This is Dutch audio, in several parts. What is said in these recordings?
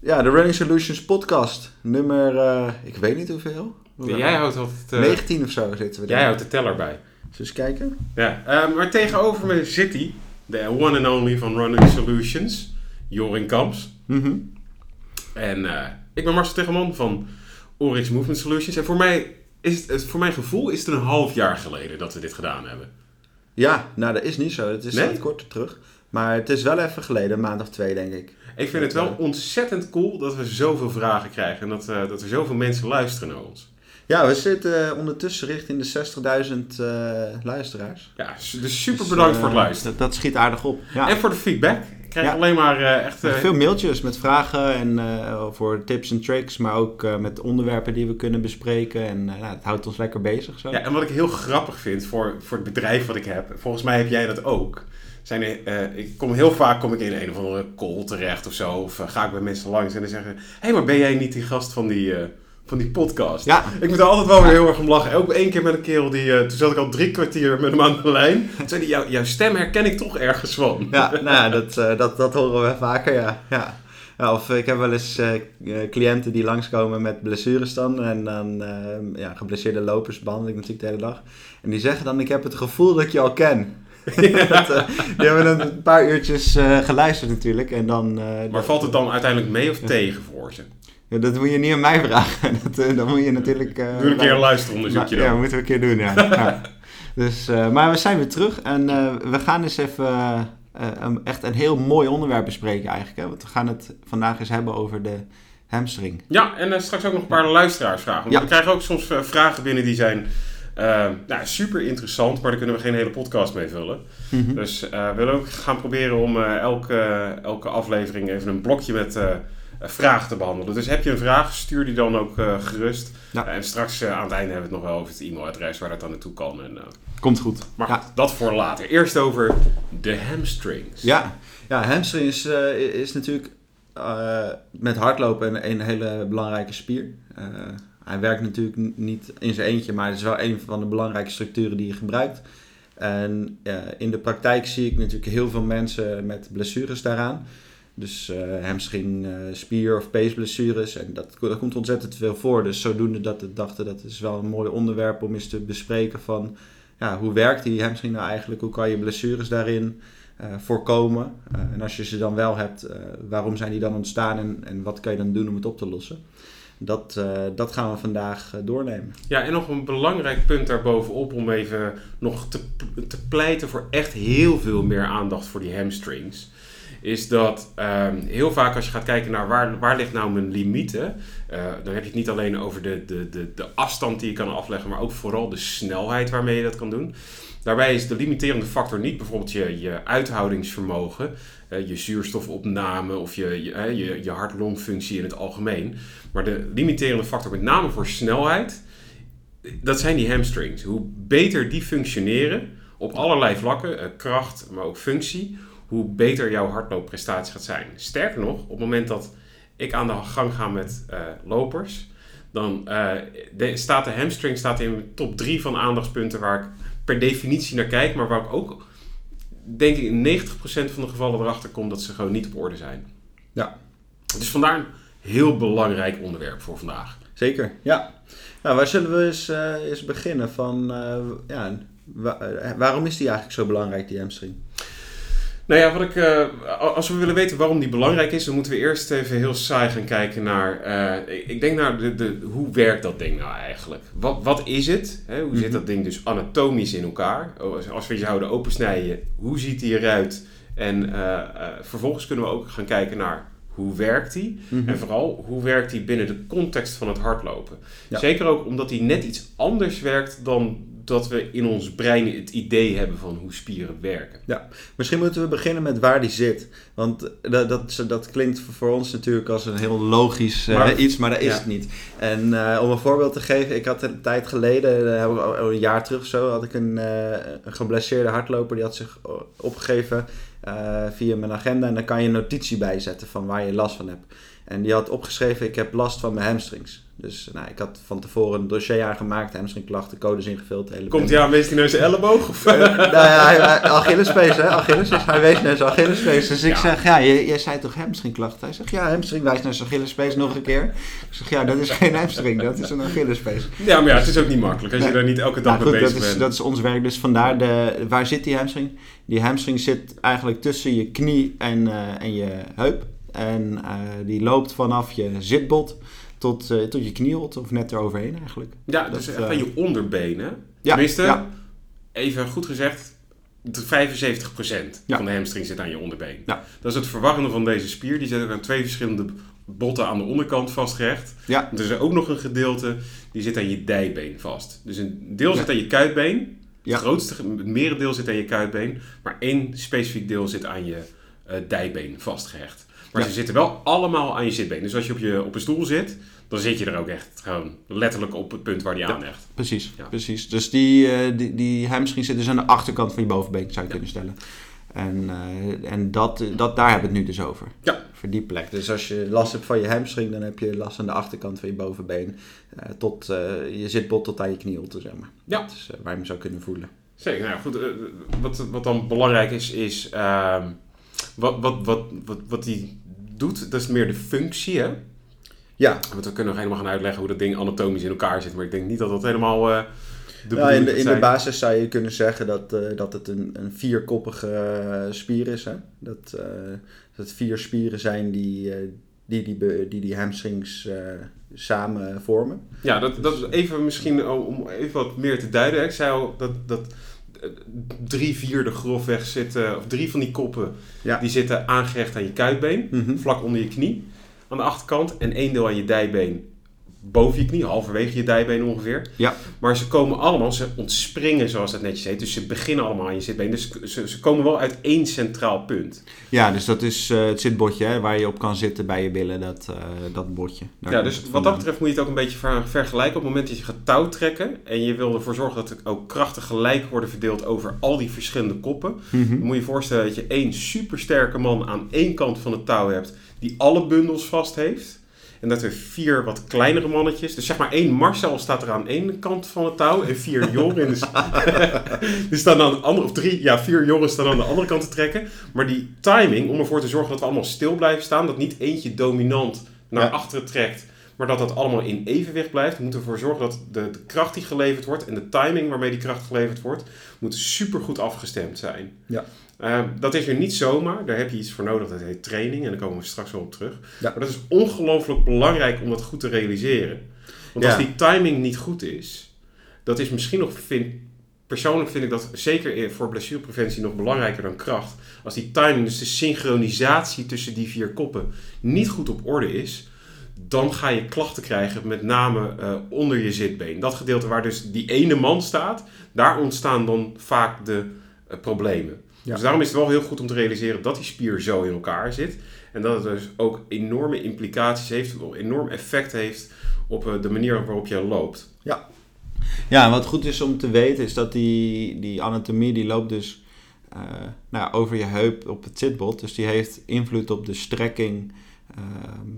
Ja, de Running Solutions podcast. Nummer, eh, ik weet niet hoeveel. Jij houdt altijd... eh, 19 of zo zitten we Jij daar. houdt de teller bij. We eens kijken? Ja, eh, maar tegenover me zit hij, de one and only van Running Solutions, Jorin Kamps. Mhm. En ik ben Marcel Tegelman van Orix Movement Solutions. En voor mij is het, voor mijn gevoel is het een half jaar geleden dat we dit gedaan hebben. Ja, nou dat is niet zo. Het is Nee? wat korter terug. Maar het is wel even geleden, een maand of twee denk ik. Ik vind het wel ontzettend cool dat we zoveel vragen krijgen en dat, eh, dat er zoveel mensen luisteren naar ons. Ja, we zitten eh, ondertussen richting de 60.000 eh, luisteraars. Ja, su- dus super Dus, bedankt eh, voor het luisteren. Dat, dat schiet aardig op. Ja. En voor de feedback. Ik krijg Ja. alleen maar eh, echt... eh, Veel mailtjes met vragen en eh, voor tips en tricks, maar ook eh, met onderwerpen die we kunnen bespreken. En eh, nou, het houdt ons lekker bezig zo. Ja, en wat ik heel grappig vind voor, voor het bedrijf wat ik heb, volgens mij heb jij dat ook. Zijn er, eh, ik kom heel vaak kom ik in een of andere call terecht of zo, of eh, ga ik bij mensen langs en dan zeggen: Hé, hey, maar ben jij niet die gast van die, eh, van die podcast? Ja. Ik moet er altijd wel weer heel erg om lachen. Ook één keer met een kerel, die, toen zat ik al drie kwartier met hem aan de lijn. Toen zei hij: "Jouw- Jouw stem herken ik toch ergens van. Ja, nou ja, dat, dat, dat horen we vaker, ja. ja. Ja, of ik heb wel eens cliënten die langskomen met blessures dan. En dan ja, geblesseerde lopers behandel ik natuurlijk de hele dag. En die zeggen dan, ik heb het gevoel dat ik je al ken. Dat, eh, die hebben een paar uurtjes eh, geluisterd natuurlijk. En dan, eh, Maar valt het dan uiteindelijk mee of tegen voor ze? Ja, dat moet je niet aan mij vragen. Dat, dan moet je natuurlijk... Doe een keer een luisteronderzoekje maar- Ja, dan. moeten we een keer doen, ja. ja. Dus, maar we zijn weer terug en we gaan eens even een- echt een heel mooi onderwerp bespreken eigenlijk. Hè? Want we gaan het vandaag eens hebben over de hamstring. Ja, en straks ook nog een paar luisteraarsvragen. Want Ja. we krijgen ook soms vragen binnen die zijn nou, super interessant, maar daar kunnen we geen hele podcast mee vullen. Dus eh, we willen ook gaan proberen om eh, elke, elke aflevering even een blokje met eh, vragen te behandelen. Dus heb je een vraag, stuur die dan ook gerust. Ja. en straks aan het einde hebben we het nog wel over het e-mailadres waar dat dan naartoe kan. En, Komt goed. maar Ja. dat voor later. Eerst over de hamstrings. Ja, ja hamstring is, is natuurlijk met hardlopen een, een hele belangrijke spier. Hij werkt natuurlijk niet in zijn eentje, maar het is wel een van de belangrijke structuren die je gebruikt. En eh, in de praktijk zie ik natuurlijk heel veel mensen met blessures daaraan. Dus eh hamstring, eh, spier- of peesblessures. En dat, dat komt ontzettend veel voor. Dus zodoende dat we dachten dat is wel een mooi onderwerp om eens te bespreken van... Ja, hoe werkt die hamstring nou eigenlijk? Hoe kan je blessures daarin voorkomen? En als je ze dan wel hebt, waarom zijn die dan ontstaan? En, en wat kan je dan doen om het op te lossen? Dat, eh, dat gaan we vandaag eh, doornemen. Ja, en nog een belangrijk punt daarbovenop om even nog te, te pleiten voor echt heel veel meer aandacht voor die hamstrings. Is dat ehm, heel vaak als je gaat kijken naar waar, waar ligt nou mijn limieten, eh, dan heb je het niet alleen over de, de, de, de afstand die je kan afleggen, maar ook vooral de snelheid waarmee je dat kan doen. Daarbij is de limiterende factor niet bijvoorbeeld je, je uithoudingsvermogen, eh, je zuurstofopname of je, je, eh, je, je hart-longfunctie in het algemeen. Maar de limiterende factor met name voor snelheid, dat zijn die hamstrings. Hoe beter die functioneren op allerlei vlakken, eh, kracht, maar ook functie, hoe beter jouw hardloopprestatie gaat zijn. Sterker nog, op het moment dat ik aan de gang ga met lopers, dan de- staat de hamstring staat in mijn top 3 van aandachtspunten waar ik per definitie naar kijk, maar waar ik ook denk ik in 90% van de gevallen erachter kom dat ze gewoon niet op orde zijn. Ja. Dus vandaar een heel belangrijk onderwerp voor vandaag. Zeker, ja. Nou, waar zullen we eens, eh, eens beginnen? Van, eh, ja, wa- eh, waarom is die eigenlijk zo belangrijk, die hamstring? Nou ja, wat ik, eh, als we willen weten waarom die belangrijk is, dan moeten we eerst even heel saai gaan kijken naar. eh, ik- denk naar de, de, hoe werkt dat ding nou eigenlijk? Wat, wat is het? Hè? Hoe zit Mhm. dat ding dus anatomisch in elkaar? Als, we je zouden opensnijden, hoe ziet die eruit? En eh, vervolgens kunnen we ook gaan kijken naar hoe werkt die? Mhm. En vooral, hoe werkt die binnen de context van het hardlopen? Ja. Zeker ook omdat die net iets anders werkt dan dat we in ons brein het idee hebben van hoe spieren werken. Misschien moeten we beginnen met waar die zit. Want dat, dat, dat klinkt voor ons natuurlijk als een heel logisch eh, iets, maar dat is ja. het niet. En eh, om een voorbeeld te geven, ik had een tijd geleden, eh, een jaar terug of zo, had ik een, een geblesseerde hardloper die had zich opgegeven via mijn agenda. En dan kan je een notitie bijzetten van waar je last van hebt. En die had opgeschreven, ik heb last van mijn hamstrings. Dus nou, ik had van tevoren een dossier aangemaakt, hamstringklachten, codes ingevuld. de Hele Komt hij aan, wees hij naar zijn elleboog? Of? eh, nou ja, hij- hij- Achillespees, hè? Achilles, dus hij wees naar zijn Achillespees. Dus ik Ja. zeg, ja, jij zei toch hamstringklachten? Hij zegt, ja, hamstring wijst naar zijn Achillespees nog een keer. Ik zeg, ja, dat is geen hamstring, dat is een Achillespees. Ja, maar ja, het is ook niet makkelijk als je Nee. daar niet elke dag Nou, goed, mee dat bezig is, bent. dat is ons werk, dus vandaar de... Waar zit die hamstring? Die hamstring zit eigenlijk tussen je knie en, eh, en je heup. En eh, die loopt vanaf je zitbot tot, eh, tot je kniehot, of net eroverheen eigenlijk. Ja, dus Dat, echt eh, aan je onderbenen. Ja, Tenminste, ja. even goed gezegd, de 75% Ja. van de hamstring zit aan je onderbeen. Ja. Dat is het verwarrende van deze spier. Die zit ook aan twee verschillende botten aan de onderkant vastgehecht. Ja. Er is ook nog een gedeelte die zit aan je dijbeen vast. Dus een deel zit aan je kuitbeen. Ja. Het grootste, het merendeel zit aan je kuitbeen. Maar één specifiek deel zit aan je eh, dijbeen vastgehecht. Maar Ja. ze zitten wel allemaal aan je zitbeen. Dus als je op, je op een stoel zit, dan zit je er ook echt gewoon letterlijk op het punt waar die Ja. aanhecht. Precies, Ja. precies. Dus die, eh, die, die hamstring zit dus aan de achterkant van je bovenbeen, zou je kunnen stellen. En, eh, en dat, dat, daar hebben we het nu dus over. Ja. Voor die plek. Dus als je last hebt van je hamstring, dan heb je last aan de achterkant van je bovenbeen. eh, tot eh, je zitbot tot aan je knieholte, zeg maar. Ja. Dat is eh, waar je hem zou kunnen voelen. Zeker. Nou ja, goed. eh, wat, wat dan belangrijk is, is ehm, wat, wat, wat, wat, wat die doet, dat is meer de functie. Hè? Ja, Want we kunnen nog helemaal gaan uitleggen hoe dat ding anatomisch in elkaar zit. Maar ik denk niet dat dat helemaal eh de ja, in, bedoeling de, in de basis zou je kunnen zeggen dat, eh, dat het een, een vierkoppige eh, spier is. Hè? Dat, eh, dat het vier spieren zijn die eh, die, die, be- die, die hamstrings eh, samen vormen. Ja, dat, dat is even misschien om even wat meer te duiden. Ik zei al dat, dat drie vierde grofweg zitten, of drie van die koppen, Ja. die zitten aangerecht aan je kuitbeen. Mhm. vlak onder je knie aan de achterkant en één deel aan je dijbeen boven je knie, halverwege je dijbeen ongeveer. Ja. Maar ze komen allemaal, ze ontspringen zoals dat netjes heet, dus ze beginnen allemaal aan je zitbeen. Dus ze, ze komen wel uit één centraal punt. Ja, dus dat is eh, het zitbotje hè, waar je op kan zitten bij je billen, dat, eh, dat botje. Daar ja, dus wat dat betreft moet je het ook een beetje ver- vergelijken. Op het moment dat je gaat touw trekken en je wil ervoor zorgen dat er ook krachten gelijk worden verdeeld over al die verschillende koppen. Mhm. Dan moet je je voorstellen dat je één supersterke man aan één kant van het touw hebt die alle bundels vast heeft. En dat er vier wat kleinere mannetjes. Dus zeg maar één Marcel staat er aan één kant van het touw. En vier Joren. Dus, die staan aan de andere. Of drie, ja, vier Joren staan aan de andere kant te trekken. Maar die timing, om ervoor te zorgen dat we allemaal stil blijven staan. Dat niet eentje dominant naar Ja. achteren trekt. Maar dat dat allemaal in evenwicht blijft. We moeten ervoor zorgen dat de, de kracht die geleverd wordt. En de timing waarmee die kracht geleverd wordt. Moet super goed afgestemd zijn. Ja. Eh, dat is er niet zomaar. Daar heb je iets voor nodig. Dat heet training. En daar komen we straks wel op terug. Ja. Maar dat is ongelooflijk belangrijk om dat goed te realiseren. Want Ja. als die timing niet goed is, dat is misschien nog, vind, persoonlijk vind ik dat zeker voor blessurepreventie nog belangrijker dan kracht. Als die timing, dus de synchronisatie tussen die vier koppen, niet goed op orde is, dan ga je klachten krijgen, met name eh, onder je zitbeen. Dat gedeelte waar dus die ene man staat, daar ontstaan dan vaak de eh, problemen. Ja. Dus daarom is het wel heel goed om te realiseren dat die spier zo in elkaar zit. En dat het dus ook enorme implicaties heeft, een enorm effect heeft op eh, de manier waarop je loopt. Ja, en wat goed is om te weten is dat die, die anatomie die loopt dus eh, nou ja, over je heup op het zitbot. Dus die heeft invloed op de strekking eh,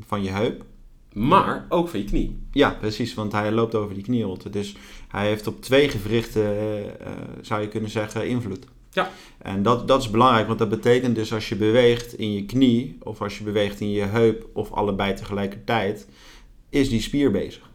van je heup. Maar ook van je knie. Ja, precies, want hij loopt over die knieholte. Dus hij heeft op twee gewrichten, eh, zou je kunnen zeggen, invloed. Ja. En dat, dat is belangrijk, want dat betekent dus als je beweegt in je knie, of als je beweegt in je heup, of allebei tegelijkertijd, is die spier bezig.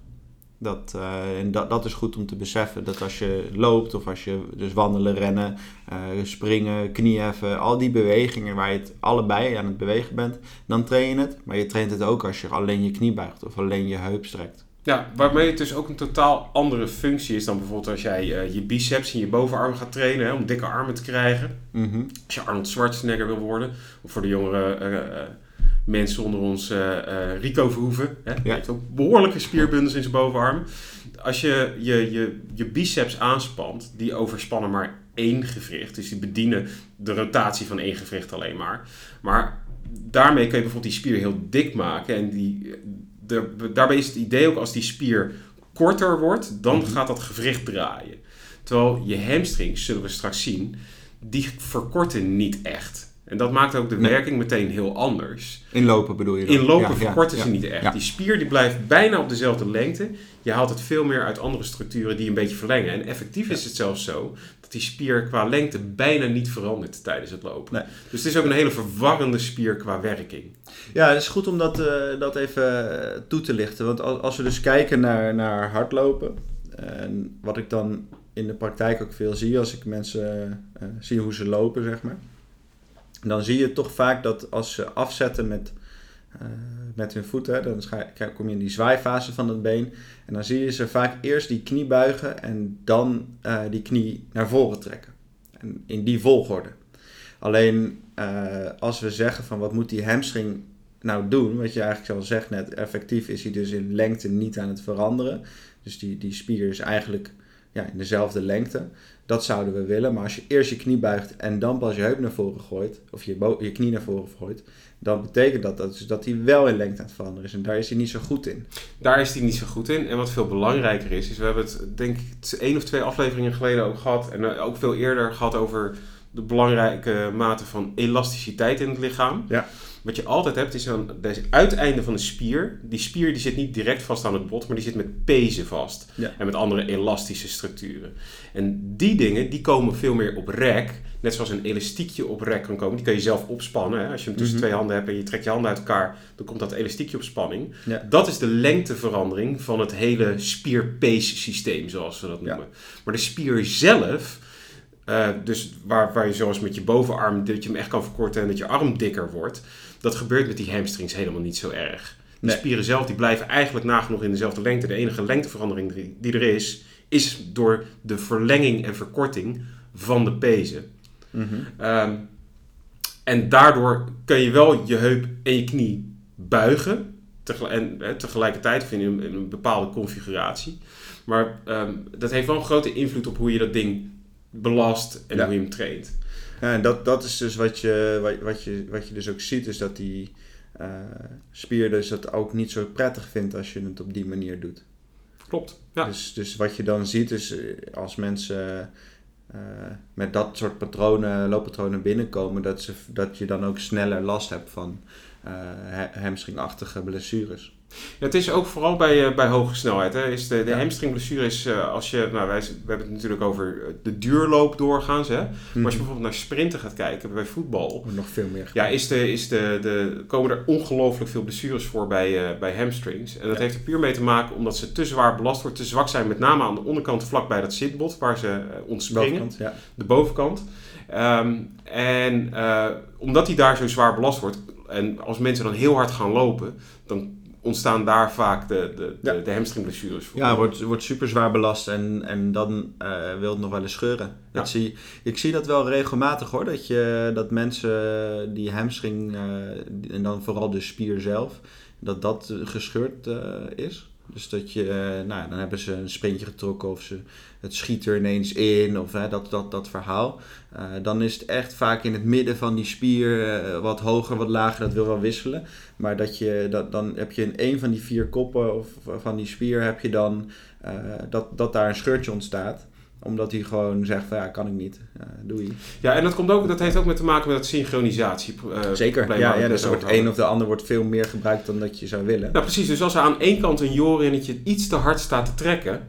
Dat, eh, en dat, dat is goed om te beseffen, dat als je loopt, of als je dus wandelen, rennen, eh, springen, knieheffen, al die bewegingen waar je het allebei aan het bewegen bent, dan train je het. Maar je traint het ook als je alleen je knie buigt of alleen je heup strekt. Ja, waarmee het dus ook een totaal andere functie is dan bijvoorbeeld als jij eh, je biceps en je bovenarm gaat trainen hè, om dikke armen te krijgen. Mhm. Als je Arnold Schwarzenegger wil worden, of voor de jongere eh, eh, mensen onder ons, Rico Verhoeven, hè, Ja. heeft ook behoorlijke spierbundels in zijn bovenarm. Als je je, je je biceps aanspant, die overspannen maar één gewricht. Dus die bedienen de rotatie van één gewricht alleen maar. Maar daarmee kun je bijvoorbeeld die spier heel dik maken. En die, de, daarbij is het idee ook als die spier korter wordt, dan Mhm. gaat dat gewricht draaien. Terwijl je hamstrings, zullen we straks zien, die verkorten niet echt. En dat maakt ook de Nee. werking meteen heel anders. Inlopen bedoel je dan? Inlopen Ja, verkorten ja. ze niet echt. Die spier die blijft bijna op dezelfde lengte. Je haalt het veel meer uit andere structuren die een beetje verlengen. En effectief is het zelfs zo die spier qua lengte bijna niet verandert tijdens het lopen. Nee. Dus het is ook een hele verwarrende spier qua werking. Ja, het is goed om dat, eh, dat even eh, toe te lichten. Want als, als we dus kijken naar, naar hardlopen, en wat ik dan in de praktijk ook veel zie als ik mensen eh, zie hoe ze lopen, zeg maar. Dan zie je toch vaak dat als ze afzetten met, met hun voeten, dan kom je in die zwaaifase van het been. En dan zie je ze vaak eerst die knie buigen en dan eh, die knie naar voren trekken. En in die volgorde. Alleen eh, als we zeggen van wat moet die hamstring nou doen, wat je eigenlijk al zegt net, effectief is hij dus in lengte niet aan het veranderen. Dus die, die spier is eigenlijk ja, in dezelfde lengte. Dat zouden we willen. Maar als je eerst je knie buigt en dan pas je heup naar voren gooit, of je, je knie naar voren gooit, dan betekent dat, dat, dus dat hij wel in lengte aan het veranderen is. En daar is hij niet zo goed in. Daar is hij niet zo goed in. En wat veel belangrijker is, is we hebben het denk ik één of twee afleveringen geleden ook gehad. En eh, ook veel eerder gehad over de belangrijke mate van elasticiteit in het lichaam. Ja. Wat je altijd hebt is aan het uiteinde van de spier. Die spier die zit niet direct vast aan het bot, maar die zit met pezen vast. Ja. En met andere elastische structuren. En die dingen die komen veel meer op rek. Net zoals een elastiekje op rek kan komen. Die kan je zelf opspannen. Hè? Als je hem tussen Mhm. twee handen hebt en je trekt je handen uit elkaar, dan komt dat elastiekje op spanning. Ja. Dat is de lengteverandering van het hele spierpace systeem, zoals we dat Ja. noemen. Maar de spier zelf, eh, dus waar, waar je zoals met je bovenarm, dat je hem echt kan verkorten en dat je arm dikker wordt, dat gebeurt met die hamstrings helemaal niet zo erg. De Nee. spieren zelf die blijven eigenlijk nagenoeg in dezelfde lengte. De enige lengteverandering die, er is, is door de verlenging en verkorting van de pezen. Mhm. Ehm, en daardoor kun je wel je heup en je knie buigen. Tegel- en, eh, tegelijkertijd of in een, een bepaalde configuratie. Maar ehm, dat heeft wel een grote invloed op hoe je dat ding belast en Ja. hoe je hem traint. Ja, en dat, dat is dus wat je, wat, wat, je, wat je dus ook ziet, is dat die eh, spier dus het ook niet zo prettig vindt als je het op die manier doet. Klopt. Ja. Dus, dus wat je dan ziet is eh, als mensen eh, met dat soort patronen, looppatronen binnenkomen, dat, ze, dat je dan ook sneller last hebt van hamstringachtige blessures. Ja, het is ook vooral bij, eh, bij hoge snelheid. Hè, is de de Ja. hamstringblessure is eh, als je, nou wij, we hebben het natuurlijk over eh, de duurloop doorgaans. Hè? Maar Mhm. als je bijvoorbeeld naar sprinten gaat kijken bij voetbal, Wordt nog veel meer. Ja, is de, is de, de, komen er ongelooflijk veel blessures voor bij, eh, bij hamstrings. En dat Ja. heeft er puur mee te maken omdat ze te zwaar belast worden, te zwak zijn. Met name aan de onderkant vlakbij dat zitbot waar ze eh, ontspringen. Bovenkant, ja. De bovenkant. Ehm, en eh, omdat die daar zo zwaar belast wordt. En als mensen dan heel hard gaan lopen. Dan ontstaan daar vaak de, de, de, Ja. de hamstringblessures voor. Ja, wordt, wordt super zwaar belast en, en dan eh, wil het nog wel eens scheuren. Ja. Dat zie, ik zie dat wel regelmatig hoor, dat, je, dat mensen die hamstring, eh, en dan vooral de spier zelf, dat dat gescheurd eh, is. Dus dat je, eh, nou, dan hebben ze een sprintje getrokken of ze, het schiet er ineens in of hè, dat, dat, dat verhaal. Eh, dan is het echt vaak in het midden van die spier, eh, wat hoger, wat lager, dat wil wel wisselen. Maar dat je, dat, dan heb je in een van die vier koppen of van die spier heb je dan dat, dat daar een scheurtje ontstaat. Omdat hij gewoon zegt van ja, kan ik niet. Ja, doe je. Ja, en dat, komt ook, dat heeft ook met te maken met dat synchronisatie. eh, Zeker. Ja, ja, het dus er wordt over een of de ander wordt veel meer gebruikt dan dat je zou willen. Nou precies, dus als er aan één kant een jorinnetje iets te hard staat te trekken,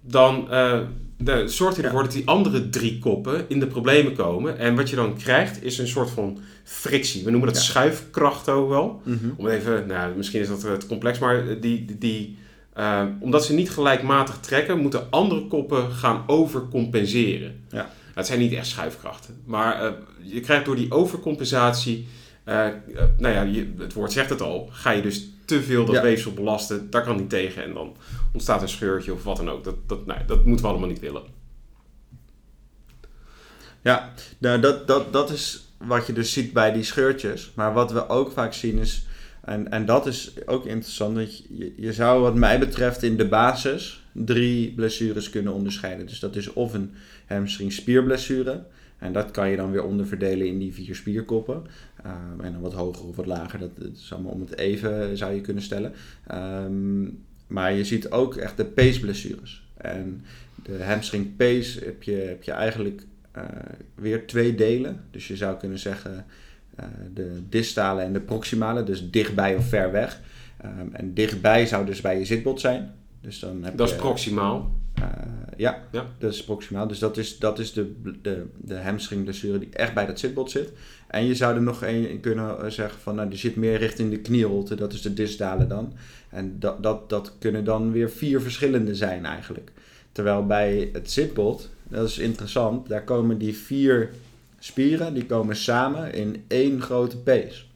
dan eh, de, zorgt hij ervoor dat die andere drie koppen in de problemen komen. En wat je dan krijgt is een soort van frictie. We noemen dat Ja. schuifkracht ook wel. Mhm. Om even, nou misschien is dat eh, te complex, maar die, die, die, eh, omdat ze niet gelijkmatig trekken, moeten andere koppen gaan overcompenseren. Ja. Nou, het zijn niet echt schuifkrachten, maar eh, je krijgt door die overcompensatie, eh, nou ja, je, het woord zegt het al, ga je dus te veel dat Ja. weefsel belasten, daar kan niet tegen en dan ontstaat een scheurtje of wat dan ook. Dat, dat, nou, dat moeten we allemaal niet willen. Ja, nou, dat, dat, dat is wat je dus ziet bij die scheurtjes. Maar wat we ook vaak zien is, en, en dat is ook interessant, dat je, je zou wat mij betreft in de basis drie blessures kunnen onderscheiden. Dus dat is of een hamstring spierblessure. En dat kan je dan weer onderverdelen in die vier spierkoppen. Um, en dan wat hoger of wat lager, dat, dat, is allemaal om het even zou je kunnen stellen. Um, maar je ziet ook echt de pace-blessures. En de hamstring pace heb je, heb je eigenlijk uh, weer twee delen. Dus je zou kunnen zeggen de distale en de proximale, dus dichtbij of ver weg. Um, en dichtbij zou dus bij je zitbot zijn. Dus dan heb dat je, is proximaal. Uh, ja, ja, dat is proximaal. Dus dat is, dat is de, de, de hamstringblessure die echt bij dat zitbot zit. En je zou er nog een kunnen zeggen van, nou, die zit meer richting de knieholte. Dat is de distale dan. En dat, dat, dat kunnen dan weer vier verschillende zijn eigenlijk. Terwijl bij het zitbot, dat is interessant, daar komen die vier spieren, die komen samen in één grote pees.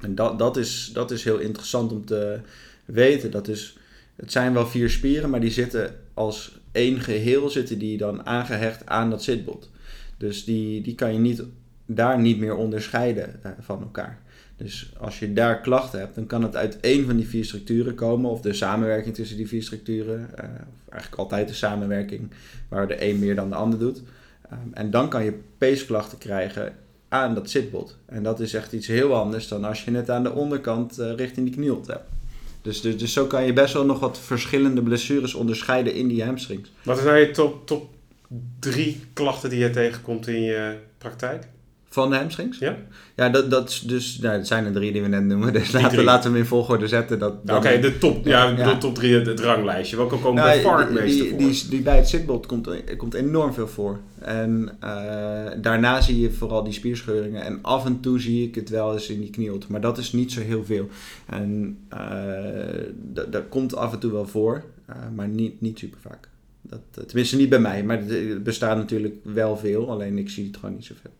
En dat, dat, is, dat is heel interessant om te weten. Dat is, het zijn wel vier spieren, maar die zitten als één geheel zitten die dan aangehecht aan dat zitbot. Dus die, die kan je niet, daar niet meer onderscheiden uh, van elkaar. Dus als je daar klachten hebt, dan kan het uit één van die vier structuren komen, of de samenwerking tussen die vier structuren, uh, of eigenlijk altijd de samenwerking waar de een meer dan de ander doet. Um, en dan kan je peesklachten krijgen aan dat zitbot. En dat is echt iets heel anders dan als je het aan de onderkant uh, richting die knielt hebt. Dus, dus, dus zo kan je best wel nog wat verschillende blessures onderscheiden in die hamstrings. Wat nou je top, top drie klachten die je tegenkomt in je praktijk? Van de hamstrings? Ja. Ja, dat, dat, is dus, nou, dat zijn er drie die we net noemen. Dus laten, we, laten we hem in volgorde zetten. Dat, Oké, okay, de top, ja, ja. De top drie, het ranglijstje. Welke komen nou, bij het meeste die, voor? Die, bij het zitbot komt, komt enorm veel voor. En uh, daarna zie je vooral die spierscheuringen. En af en toe zie ik het wel eens in die knielt. Maar dat is niet zo heel veel. En uh, dat komt af en toe wel voor. Uh, maar niet, niet super vaak. Dat, tenminste niet bij mij. Maar er bestaat natuurlijk wel veel. Alleen ik zie het gewoon niet zoveel.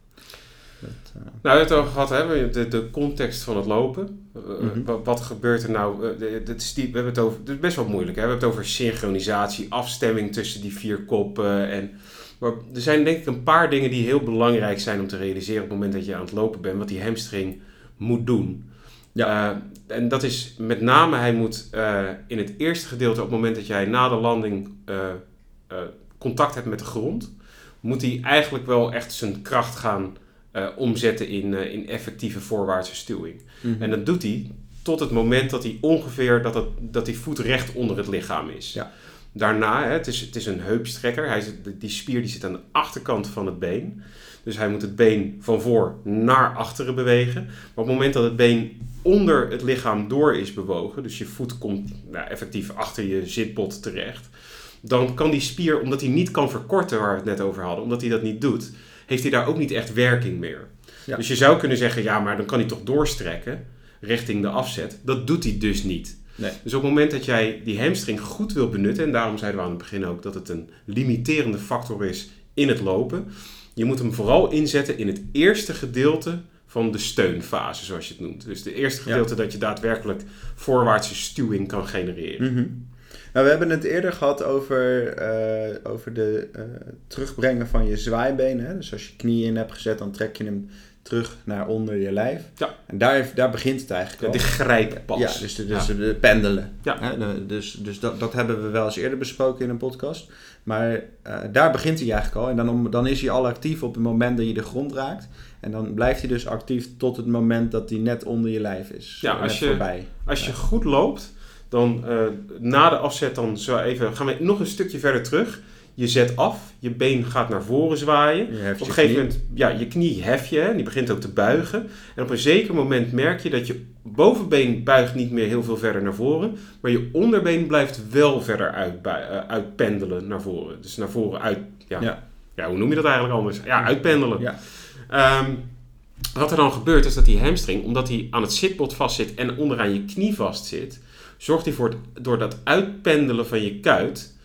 Dat, uh... Nou, we hebben het over gehad, hè? De, de context van het lopen. Uh, mm-hmm. wat, wat, gebeurt er nou? Uh, is die, we hebben het over, het is best wel moeilijk. Hè? We hebben het over synchronisatie, afstemming tussen die vier koppen. En, maar er zijn denk ik een paar dingen die heel belangrijk zijn om te realiseren op het moment dat je aan het lopen bent. Wat die hamstring moet doen. Ja. en dat is met name, hij moet in het eerste gedeelte, op het moment dat jij na de landing contact hebt met de grond, moet hij eigenlijk wel echt zijn kracht gaan uh, omzetten in, uh, in effectieve voorwaartse stuwing. Mm-hmm. En dat doet hij tot het moment dat hij ongeveer dat, het, dat die voet recht onder het lichaam is. Ja. Daarna, hè, het, is, het is een heupstrekker. Hij zit, die spier die zit aan de achterkant van het been. Dus hij moet het been van voor naar achteren bewegen. Maar op het moment dat het been onder het lichaam door is bewogen, dus je voet komt nou, effectief achter je zitbot terecht, dan kan die spier, omdat hij niet kan verkorten waar we het net over hadden, omdat hij dat niet doet, heeft hij daar ook niet echt werking meer. Ja. Dus je zou kunnen zeggen, ja, maar dan kan hij toch doorstrekken richting de afzet. Dat doet hij dus niet. Nee. Dus op het moment dat jij die hamstring goed wil benutten, en daarom zeiden we aan het begin ook dat het een limiterende factor is in het lopen, je moet hem vooral inzetten in het eerste gedeelte van de steunfase, zoals je het noemt. Dus het eerste gedeelte ja. dat je daadwerkelijk voorwaartse stuwing kan genereren. Mm-hmm. Nou, we hebben het eerder gehad over, uh, over de uh, terugbrengen van je zwaaibenen. Hè? Dus als je knieën in hebt gezet, dan trek je hem terug naar onder je lijf. Ja. En daar, daar begint het eigenlijk ja, De grijppas. Ja, dus de, dus ja. de pendelen. Ja. Hè? Dus, dus dat, dat hebben we wel eens eerder besproken in een podcast. Maar uh, daar begint hij eigenlijk al. En dan, om, dan is hij al actief op het moment dat je de grond raakt. En dan blijft hij dus actief tot het moment dat hij net onder je lijf is. Ja, als je, voorbij. als je goed loopt dan uh, na de afzet dan zo even, gaan we nog een stukje verder terug. Je zet af, je been gaat naar voren zwaaien. Op een gegeven knie. moment, ja, je knie hef je en die begint ook te buigen. En op een zeker moment merk je dat je bovenbeen buigt niet meer heel veel verder naar voren. Maar je onderbeen blijft wel verder uit, uh, uitpendelen naar voren. Dus naar voren uit, ja. ja. ja. hoe noem je dat eigenlijk anders? Ja, uitpendelen. Ja. Um, wat er dan gebeurt is dat die hamstring, omdat hij aan het zitbot vastzit en onderaan je knie vastzit zorgt hij voor het, door dat uitpendelen van je kuit,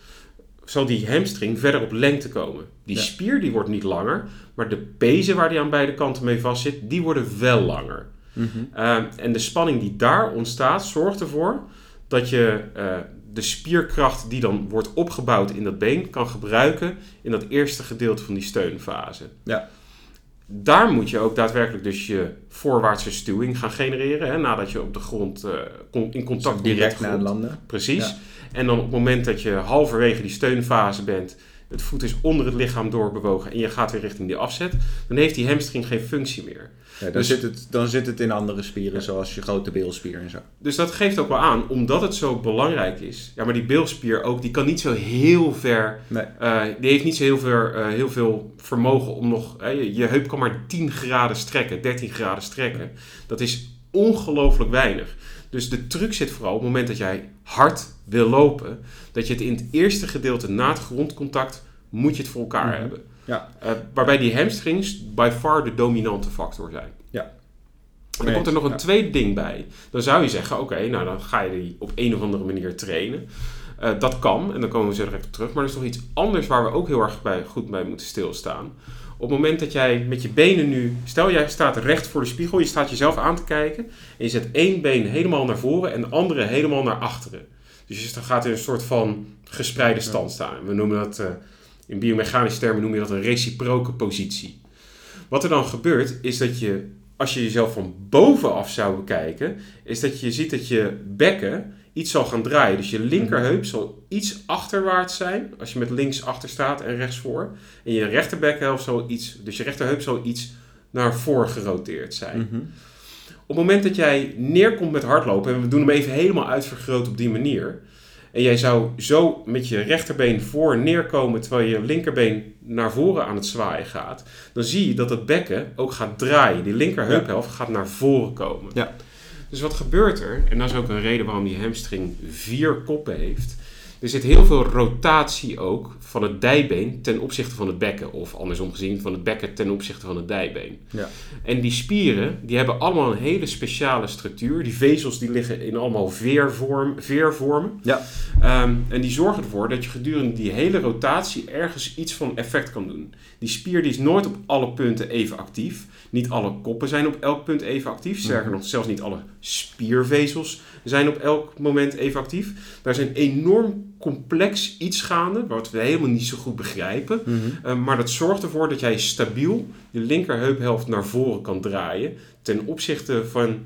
zal die hamstring verder op lengte komen. Die ja. spier die wordt niet langer, maar de pezen waar die aan beide kanten mee vastzit, die worden wel langer. Mm-hmm. Uh, en de spanning die daar ontstaat, zorgt ervoor dat je uh, de spierkracht die dan wordt opgebouwd in dat been kan gebruiken in dat eerste gedeelte van die steunfase. Ja. Daar moet je ook daadwerkelijk dus je voorwaartse stuwing gaan genereren. Hè, nadat je op de grond uh, in contact komt direct naar landen. Precies. Ja. En dan op het moment dat je halverwege die steunfase bent, het voet is onder het lichaam doorbewogen en je gaat weer richting die afzet, dan heeft die hamstring geen functie meer. Dan, dus, zit het, dan zit het in andere spieren, zoals je grote beelspier en zo. Dus dat geeft ook wel aan, omdat het zo belangrijk is. Ja, maar die beelspier ook, die kan niet zo heel ver. Nee. Uh, die heeft niet zo heel, ver, uh, heel veel vermogen om nog. Uh, je, je, heup kan maar 10 graden strekken, 13 graden strekken. Dat is ongelooflijk weinig. Dus de truc zit vooral op het moment dat jij hard wil lopen, dat je het in het eerste gedeelte na het grondcontact moet je het voor elkaar mhm. hebben. Ja. Uh, waarbij die hamstrings by far de dominante factor zijn. Ja. En dan komt er nog een tweede ding bij. Dan zou je zeggen, oké, nou dan ga je die op een of andere manier trainen. Uh, dat kan, en dan komen we zo direct op terug. Maar er is nog iets anders waar we ook heel erg bij, goed bij moeten stilstaan. Op het moment dat jij met je benen nu... Stel, jij staat recht voor de spiegel, je staat jezelf aan te kijken... en je zet één been helemaal naar voren en de andere helemaal naar achteren. Dus je gaat in een soort van gespreide stand staan. We noemen dat... Uh, in biomechanische termen noem je dat een reciproke positie. Wat er dan gebeurt, is dat je, als je jezelf van bovenaf zou bekijken, is dat je ziet dat je bekken iets zal gaan draaien. Dus je linkerheup zal iets achterwaarts zijn, als je met links achter staat en rechts voor. En je rechterbekkenhelft zal iets, dus je rechterheup zal iets naar voren geroteerd zijn. Mhm. Op het moment dat jij neerkomt met hardlopen, en we doen hem even helemaal uitvergroot op die manier, en jij zou zo met je rechterbeen voor neerkomen terwijl je linkerbeen naar voren aan het zwaaien gaat, dan zie je dat het bekken ook gaat draaien. Die linkerheuphelft gaat naar voren komen. Ja. Dus wat gebeurt er? En dat is ook een reden waarom die hamstring vier koppen heeft. Er zit heel veel rotatie ook van het dijbeen ten opzichte van het bekken. Of andersom gezien, van het bekken ten opzichte van het dijbeen. Ja. En die spieren, die hebben allemaal een hele speciale structuur. Die vezels die liggen in allemaal veervorm, veervormen. Ja. Ehm, en die zorgen ervoor dat je gedurende die hele rotatie ergens iets van effect kan doen. Die spier die is nooit op alle punten even actief. Niet alle koppen zijn op elk punt even actief. Sterker mhm. nog, zelfs niet alle spiervezels zijn op elk moment even actief. Daar is een enorm complex iets gaande, wat we helemaal niet zo goed begrijpen. Mhm. Eh, maar dat zorgt ervoor dat jij stabiel je linkerheuphelft naar voren kan draaien ten opzichte van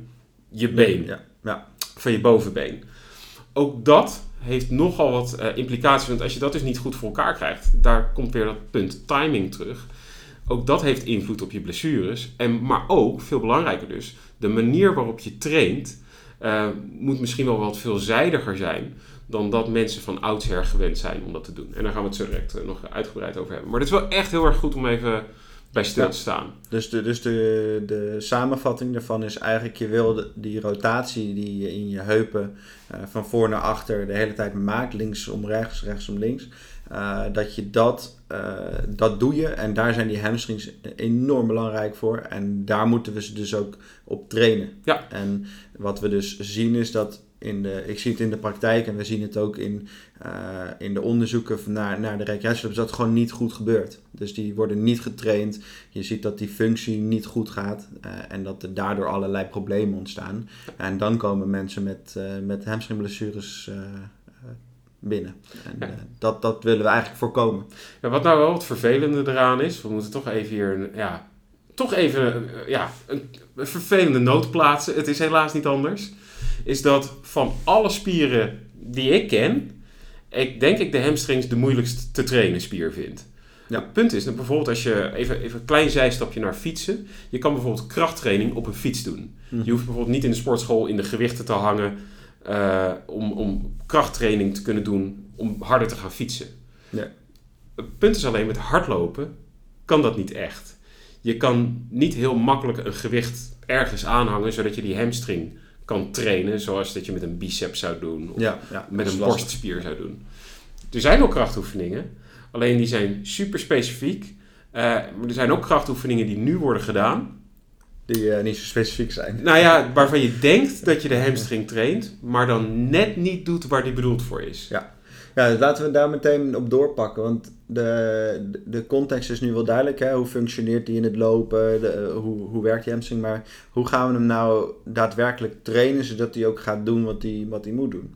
je been, ja. Ja. van je bovenbeen. Ook dat heeft nogal wat uh, implicaties, want als je dat dus niet goed voor elkaar krijgt, daar komt weer dat punt timing terug. Ook dat heeft invloed op je blessures. En, maar ook, veel belangrijker dus, de manier waarop je traint uh, moet misschien wel wat veelzijdiger zijn dan dat mensen van oudsher gewend zijn om dat te doen. En daar gaan we het zo direct eh, nog uitgebreid over hebben. Maar dit is wel echt heel erg goed om even bij stil te staan. Dus, de, dus de, de samenvatting daarvan is eigenlijk, je wil die rotatie die je in je heupen uh, van voor naar achter de hele tijd maakt, links om rechts, rechts om links, uh, dat je dat, uh, dat doe je en daar zijn die hamstrings enorm belangrijk voor en daar moeten we ze dus ook op trainen. Ja. En wat we dus zien is dat in de, ik zie het in de praktijk en we zien het ook in, uh, in de onderzoeken naar, naar de recreatieclubs dat het gewoon niet goed gebeurt. Dus die worden niet getraind. Je ziet dat die functie niet goed gaat uh, en dat er daardoor allerlei problemen ontstaan. En dan komen mensen met, uh, met hamstringblessures binnen. En dat, dat willen we eigenlijk voorkomen. Ja, wat nou wel het vervelende eraan is, we moeten toch even hier een, ja, toch even ja, een, een vervelende noot plaatsen. Het is helaas niet anders is dat van alle spieren die ik ken, ik denk ik de hamstrings de moeilijkst te trainen spier vind. Ja. Het punt is dat bijvoorbeeld als je even, even een klein zijstapje naar fietsen. Je kan bijvoorbeeld krachttraining op een fiets doen. Mhm. Je hoeft bijvoorbeeld niet in de sportschool in de gewichten te hangen uh, om, om krachttraining te kunnen doen om harder te gaan fietsen. Ja. Het punt is alleen met hardlopen kan dat niet echt. Je kan niet heel makkelijk een gewicht ergens aanhangen zodat je die hamstring kan trainen, zoals dat je met een biceps zou doen of ja, ja, met een borstspier zou doen. Er zijn ook krachtoefeningen, alleen die zijn super specifiek. Uh, maar er zijn ook krachtoefeningen die nu worden gedaan. Die uh, niet zo specifiek zijn. Nou ja, waarvan je denkt dat je de hamstring traint, maar dan net niet doet waar die bedoeld voor is. Ja. Ja, dus laten we daar meteen op doorpakken. Want de, de context is nu wel duidelijk. Hè? Hoe functioneert die in het lopen? De, hoe, hoe werkt die hamstring? Maar hoe gaan we hem nou daadwerkelijk trainen zodat hij ook gaat doen wat hij wat moet doen?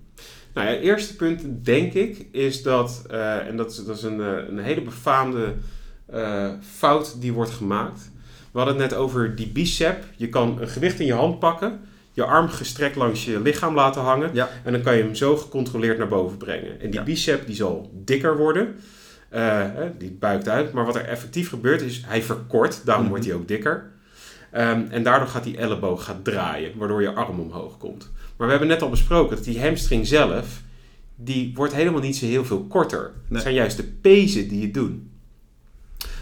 Nou ja, het eerste punt denk ik is dat, uh, en dat is, dat is een, eh, een hele befaamde uh, fout die wordt gemaakt. We hadden het net over die bicep. Je kan een gewicht in je hand pakken, je arm gestrekt langs je lichaam laten hangen. Ja. En dan kan je hem zo gecontroleerd naar boven brengen. En die Ja. bicep die zal dikker worden. Eh, die buikt uit. Maar wat er effectief gebeurt is, hij verkort. Daarom Mhm. wordt hij ook dikker. Ehm, en daardoor gaat die elleboog gaat draaien, waardoor je arm omhoog komt. Maar we hebben net al besproken dat die hamstring zelf, die wordt helemaal niet zo heel veel korter. Het Nee. zijn juist de pezen die het doen.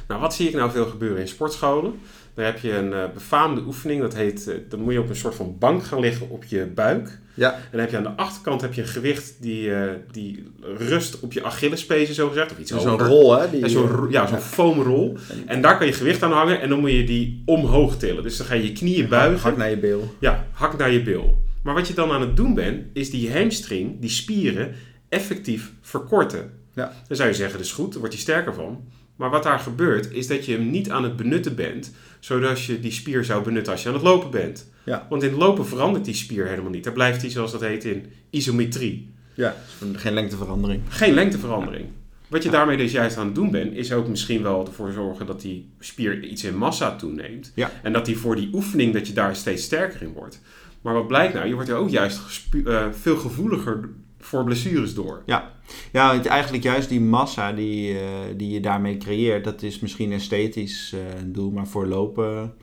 Nou, wat zie ik nou veel gebeuren in sportscholen? Daar heb je een eh, befaamde oefening, dat heet, eh, dan moet je op een soort van bank gaan liggen op je buik. Ja. En dan heb je aan de achterkant heb je een gewicht die, eh, die rust op je Achillespezen, zo gezegd, of iets Zo'n rol, hè? Die, Ja, zo'n ro- ja, zo'n foamrol. En daar kan je gewicht aan hangen en dan moet je die omhoog tillen. Dus dan ga je je knieën buigen. Hak naar je bil. Ja, hak naar je bil. Maar wat je dan aan het doen bent, is die hamstring, die spieren, effectief verkorten. Ja. Dan zou je zeggen, dat is goed, daar wordt hij sterker van. Maar wat daar gebeurt, is dat je hem niet aan het benutten bent, zodat je die spier zou benutten als je aan het lopen bent. Ja. Want in het lopen verandert die spier helemaal niet. Daar blijft hij, zoals dat heet, in isometrie. Ja, geen lengteverandering. Geen lengteverandering. Wat je daarmee dus juist aan het doen bent, is ook misschien wel ervoor zorgen dat die spier iets in massa toeneemt. Ja. En dat die voor die oefening, dat je daar steeds sterker in wordt. Maar wat blijkt nou? Je wordt er ook juist eh, veel gevoeliger voor blessures door. Ja, het, eigenlijk juist die massa die, eh, die je daarmee creëert, dat is misschien esthetisch eh, een doel, maar voor lopen...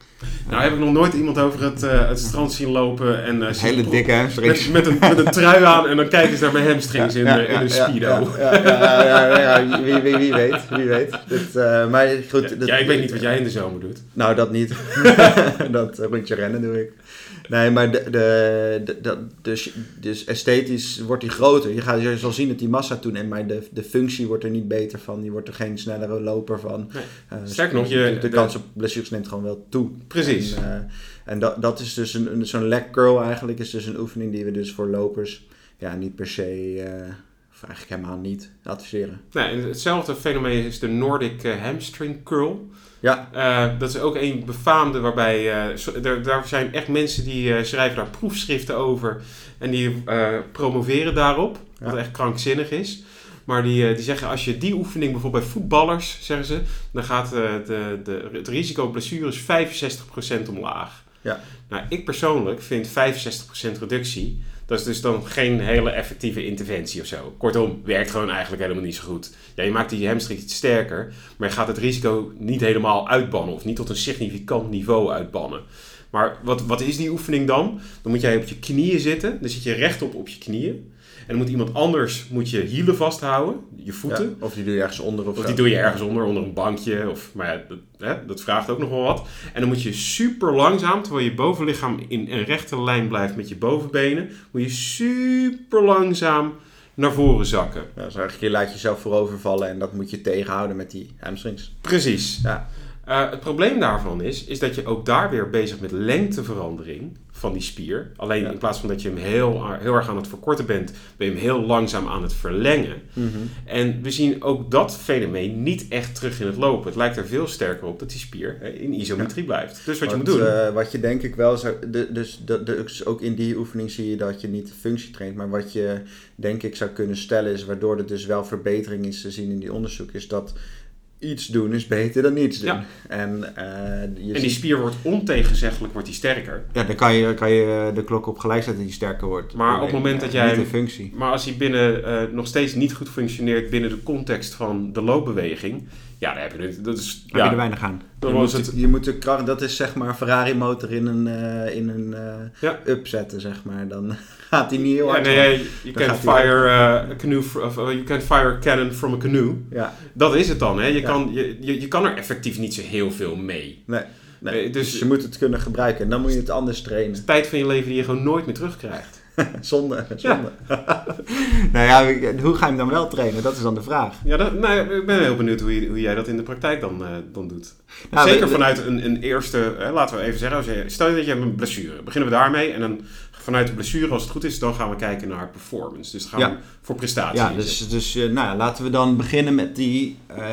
Nou heb ik nog nooit iemand over het, eh, het strand zien lopen en eh, zien hele dikke hamstrings. met, met, een, met een trui aan en dan kijken ze naar mijn hamstrings in, Ja, eh, in ja, een ja, speedo. Ja, ja, ja, ja, ja, ja, wie, wie, wie weet, wie weet. Dit, eh, maar goed, Ja, dat- ja, ik weet niet wat jij in de zomer doet. Nou, dat niet. dat eh, rondje rennen doe ik. Nee, maar de, de, dus, dus esthetisch wordt die groter. Je, gaat, je zal zien dat die massa toeneemt, maar de, de functie wordt er niet beter van. Je wordt er geen snellere loper van. Nee. Eh, Sterker nog, je- de, kans op blessures neemt gewoon wel toe. Precies. En, eh, en dat, dat is dus een, zo'n leg curl eigenlijk, is dus een oefening die we dus voor lopers ja, niet per se, eh, of eigenlijk helemaal niet, adviseren. En hetzelfde fenomeen is de Nordic hamstring curl. Ja, Eh, dat is ook een befaamde waarbij... eh, daar, zijn echt mensen die eh, schrijven daar proefschriften over. En die promoveren daarop. Wat Ja. echt krankzinnig is. Maar die, die zeggen als je die oefening bijvoorbeeld bij voetballers, zeggen ze... Dan gaat de, de, het risico op blessures 65% omlaag. Ja. Nou, ik persoonlijk vind 65% reductie... Dat is dus dan geen hele effectieve interventie of zo. Kortom, werkt gewoon eigenlijk helemaal niet zo goed. Ja, je maakt die hamstring iets sterker, maar je gaat het risico niet helemaal uitbannen of niet tot een significant niveau uitbannen. Maar wat, wat is die oefening dan? Dan moet jij op je knieën zitten. Dan zit je rechtop op je knieën. En dan moet iemand anders moet je hielen vasthouden, je voeten. ja, of die doe je ergens onder of, die doe je ergens onder, onder een bankje. Of, maar ja, dat, hè, dat vraagt ook nog wel wat. En dan moet je super langzaam, terwijl je bovenlichaam in een rechte lijn blijft met je bovenbenen, moet je super langzaam naar voren zakken. Ja, dus eigenlijk je laat jezelf voorover vallen en dat moet je tegenhouden met die hamstrings. Precies. Ja. Eh, het probleem daarvan is, is dat je ook daar weer bezig met lengteverandering van die spier. Alleen Ja. in plaats van dat je hem heel, heel erg aan het verkorten bent, ben je hem heel langzaam aan het verlengen. En we zien ook dat fenomeen niet echt terug in het lopen. Het lijkt er veel sterker op dat die spier eh, in isometrie blijft. Dus wat je moet doen. eh, wat je denk ik wel zou... de- dus, dat- dus ook in die oefening zie je dat je niet de functie traint. Maar wat je denk ik zou kunnen stellen is... waardoor er dus wel verbetering is te zien in die onderzoek... is dat iets doen is beter dan niets doen. Ja. En, eh, je en die ziet- spier wordt ontegenzeggelijk wordt die sterker. Ja, dan kan je, kan je de klok op gelijk zetten dat die sterker wordt. Maar op het moment dat jij Niet functie. Maar als hij binnen eh, nog steeds niet goed functioneert binnen de context van de loopbeweging, ja, dan heb je het. Dat is, Heb je ja, er weinig aan. Dan je, was moet, het- je moet de kracht, dat is zeg maar een Ferrari motor in een, eh, in een eh, Ja. up zetten, zeg maar. Dan gaat hij niet heel Ja, hard. nee, van. je hij fire eh, a canoe, of, you can fire a cannon from a canoe. Ja, Dat is het dan, hè? Je, Ja. kan, je, je, je kan er effectief niet zo heel veel mee. nee. nee. Dus, dus- je moet het kunnen gebruiken. En dan moet je het anders Het trainen. is tijd van je leven die je gewoon nooit meer terugkrijgt. Zonde, zonde. nou ja, hoe ga je hem dan wel trainen? Dat is dan de vraag. Ja, dat, nou, ik ben heel benieuwd hoe, je, hoe jij dat in de praktijk dan, eh, dan doet. Nou, Zeker we- vanuit een, een eerste, hè, laten we even zeggen, als je, stel je dat je hebt een blessure. Beginnen we daarmee en dan vanuit de blessure, als het goed is, dan gaan we kijken naar performance. Dus dan gaan Ja. we voor prestatie Ja, dus, dus eh, nou, ja, laten we dan beginnen met die, eh,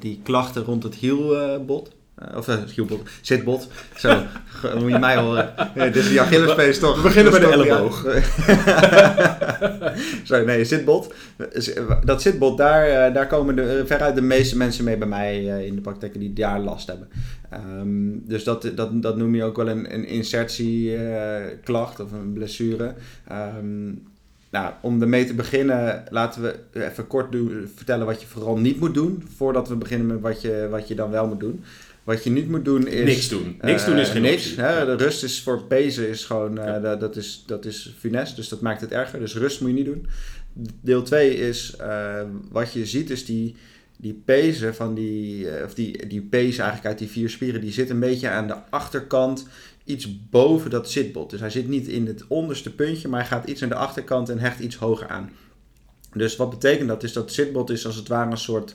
die klachten rond het hielbot. Uh, of uh, schielbot, zitbot. Zo, moet je mij horen. Nee, dit is die Achillespees toch? We beginnen bij de elleboog. Sorry, nee, zitbot. Dat zitbot, daar, daar komen de, veruit de meeste mensen mee bij mij in de praktijk die daar last hebben. Um, dus dat, dat, dat noem je ook wel een, een insertieklacht of een blessure. Um, nou, om ermee te beginnen, laten we even kort doen, vertellen wat je vooral niet moet doen. Voordat we beginnen met wat je, wat je dan wel moet doen. Wat je niet moet doen is... Niks doen. Niks doen is geen niks. Hè, de rust is voor pezen is gewoon... Uh, dat, dat, is, dat is funest, dus dat maakt het erger. Dus rust moet je niet doen. Deel 2 is... Uh, wat je ziet is die, die pezen van die... Of die, die pezen eigenlijk uit die vier spieren... Die zit een beetje aan de achterkant iets boven dat zitbot. Dus hij zit niet in het onderste puntje, maar hij gaat iets aan de achterkant en hecht iets hoger aan. Dus wat betekent dat? Is dat zitbot is als het ware een soort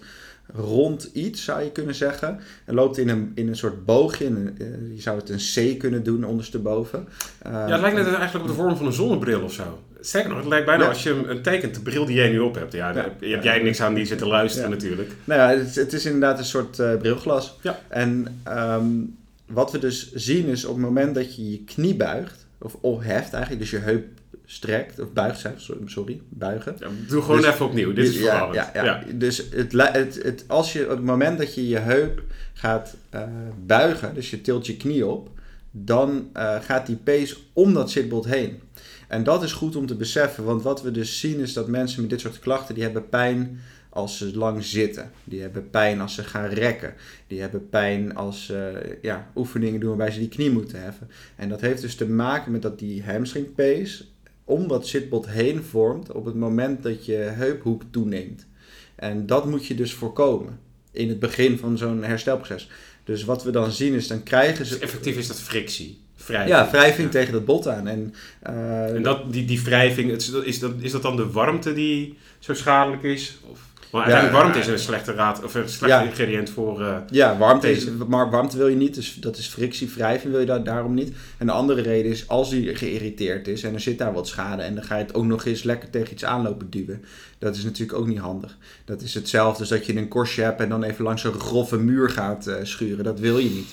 rond iets, zou je kunnen zeggen. En loopt in een, in een soort boogje. Eh, je zou het een C kunnen doen ondersteboven. Uh, ja, het lijkt net eigenlijk op de vorm van een zonnebril of zo. Zeker nog, het lijkt bijna als je een tekent, de bril die jij nu op hebt. Ja, ja. je hebt jij niks aan die zitten luisteren natuurlijk. Nou ja, het, het, is inderdaad een soort uh, brilglas. Ja. En um, wat we dus zien is op het moment dat je je knie buigt, of opheft eigenlijk, dus je heup strekt, of buigt, sorry, buigen. Ja, doe gewoon dus even opnieuw, dit is ja, ja, ja, Dus het, het, het, als je, op het moment dat je je heup gaat uh, buigen, dus je tilt je knie op, dan uh, gaat die pees om dat zitbot heen. En dat is goed om te beseffen, want wat we dus zien is dat mensen met dit soort klachten, die hebben pijn als ze lang zitten. Die hebben pijn als ze gaan rekken. Die hebben pijn als ze ja, oefeningen doen waarbij ze die knie moeten heffen. En dat heeft dus te maken met dat die hamstringpees om dat zitbot heen vormt op het moment dat je heuphoek toeneemt. En dat moet je dus voorkomen in het begin van zo'n herstelproces. Dus wat we dan zien is, dan krijgen ze... Dus effectief is dat frictie. Wrijving. Ja, wrijving tegen dat bot aan. En, uh, en dat, die, die wrijving, is dat, is dat dan de warmte die zo schadelijk is? Of? Maar uiteindelijk warmte is een slechte raad of een slechte ingrediënt voor. Uh, ja, warmte, is, maar warmte wil je niet, dus dat is frictie, wrijving wil je daar, daarom niet. En de andere reden is als hij geïrriteerd is en er zit daar wat schade en dan ga je het ook nog eens lekker tegen iets aanlopen duwen. Dat is natuurlijk ook niet handig. Dat is hetzelfde als dat je een korstje hebt en dan even langs een grove muur gaat uh, schuren. Dat wil je niet.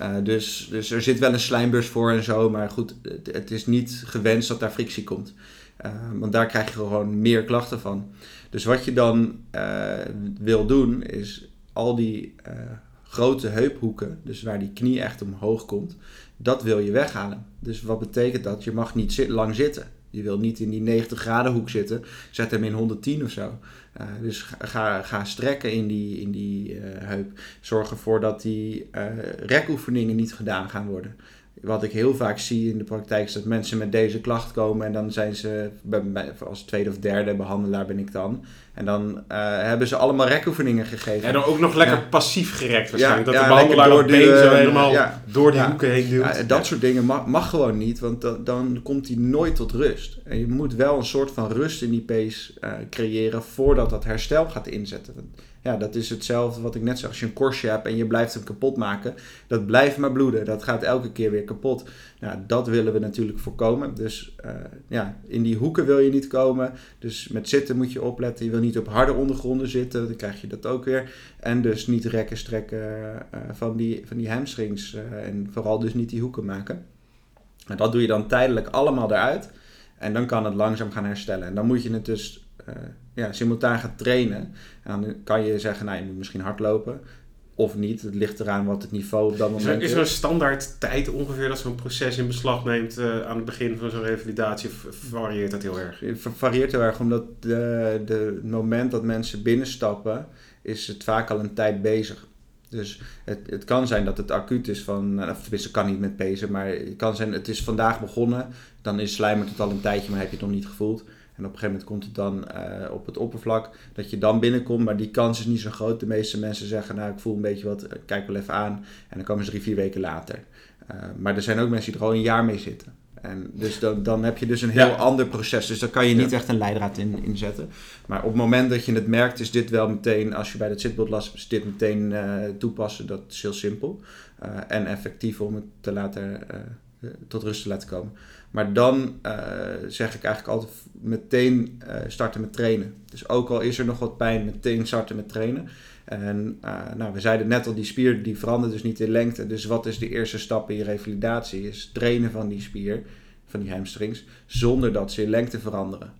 Uh, dus, dus er zit wel een slijmbus voor en zo, maar goed, het, het is niet gewenst dat daar frictie komt. want daar krijg je gewoon meer klachten van. Dus wat je dan uh, wil doen is al die uh, grote heuphoeken, dus waar die knie echt omhoog komt, dat wil je weghalen. Dus wat betekent dat? Je mag niet lang zitten. Je wil niet in die 90 graden hoek zitten. Zet hem in 110 of zo. Uh, dus ga, ga strekken in die, in die heup. Zorg ervoor dat die rekoefeningen niet gedaan gaan worden wat ik heel vaak zie in de praktijk is dat mensen met deze klacht komen en dan zijn ze als tweede of derde behandelaar ben ik dan. En dan uh, hebben ze allemaal rekoefeningen gegeven. En dan ook nog lekker passief gerekt waarschijnlijk. Ja, dat de behandelaar door been zo helemaal door die hoeken heen duwt. dat soort dingen mag, mag gewoon niet, want dan, dan komt hij nooit tot rust. En je moet wel een soort van rust in die pees uh, creëren voordat dat herstel gaat inzetten ja, dat is hetzelfde wat ik net zei. Als je een korstje hebt en je blijft hem kapot maken, dat blijft maar bloeden. Dat gaat elke keer weer kapot. Nou, dat willen we natuurlijk voorkomen. Dus uh, ja, in die hoeken wil je niet komen. Dus met zitten moet je opletten. Je wil niet op harde ondergronden zitten, dan krijg je dat ook weer. En dus niet rekken, strekken uh, van, die, van die hamstrings. Uh, en vooral dus niet die hoeken maken. En dat doe je dan tijdelijk allemaal eruit. En dan kan het langzaam gaan herstellen. En dan moet je het dus ja, simultaan gaat trainen. En dan kan je zeggen, nou je moet misschien hardlopen. Of niet. Het ligt eraan wat het niveau op dat moment is. Er, is er een standaard tijd ongeveer dat zo'n proces in beslag neemt uh, aan het begin van zo'n revalidatie? Of varieert dat heel erg? Het varieert heel erg, omdat de, de, het moment dat mensen binnenstappen, is het vaak al een tijd bezig. Dus het, het kan zijn dat het acuut is van, of tenminste kan niet met pezen, maar het kan zijn het is vandaag begonnen, dan is slijmert het al een tijdje, maar heb je het nog niet gevoeld. En op een gegeven moment komt het dan uh, op het oppervlak dat je dan binnenkomt, maar die kans is niet zo groot. De meeste mensen zeggen, nou ik voel een beetje wat, kijk wel even aan. En dan komen ze drie, vier weken later. Uh, maar er zijn ook mensen die er al een jaar mee zitten. En dus dan, dan heb je dus een heel ja. ander proces. Dus daar kan je niet ja. echt een leidraad in, in zetten. Maar op het moment dat je het merkt, is dit wel meteen, als je bij dat zitbord last is dit meteen uh, toepassen. Dat is heel simpel. en effectief om het te laten tot rust te laten komen. Maar dan zeg ik eigenlijk altijd meteen starten met trainen. Dus ook al is er nog wat pijn, meteen starten met trainen. En nou, we zeiden net al, die spier die verandert dus niet in lengte. Dus wat is de eerste stap in je revalidatie? Is trainen van die spier, van die hamstrings, zonder dat ze in lengte veranderen.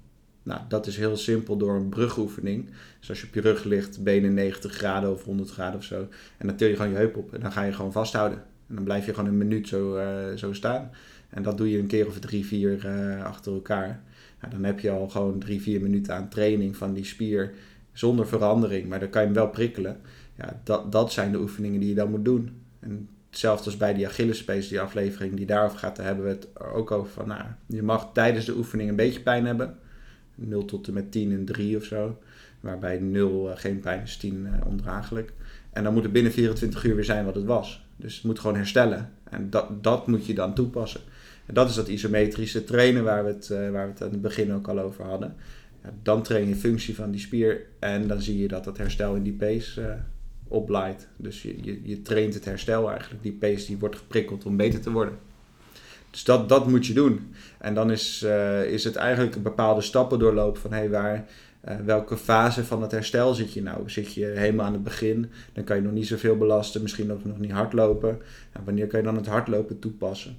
Nou, dat is heel simpel door een brugoefening. Dus als je op je rug ligt, benen 90 graden of 100 graden of zo. En dan til je gewoon je heup op en dan ga je gewoon vasthouden. En dan blijf je gewoon een minuut zo, zo staan. En dat doe je een keer of drie, vier uh, achter elkaar. Nou, dan heb je al gewoon drie, vier minuten aan training van die spier zonder verandering. Maar dan kan je hem wel prikkelen. Ja, dat, dat zijn de oefeningen die je dan moet doen. En hetzelfde als bij die Achillespees, die aflevering die daarover gaat, daar hebben we het ook over van, nou, je mag tijdens de oefening een beetje pijn hebben. 0 tot en met 10 en 3 of zo. Waarbij 0 uh, geen pijn is, 10 uh, ondraaglijk. En dan moet het binnen 24 uur weer zijn wat het was. Dus het moet gewoon herstellen. En dat, dat moet je dan toepassen. Dat is dat isometrische trainen waar we het, uh, waar we het aan het begin ook al over hadden. Ja, dan train je functie van die spier en dan zie je dat dat herstel in die pace opblaait. Dus je, je, je traint het herstel eigenlijk. Die pace die wordt geprikkeld om beter te worden. Dus dat, dat moet je doen. En dan is, uh, is het eigenlijk een bepaalde stappen doorlopen van hey, waar, uh, welke fase van het herstel zit je nou? Zit je helemaal aan het begin, dan kan je nog niet zoveel belasten, misschien ook nog niet hardlopen. En wanneer kan je dan het hardlopen toepassen?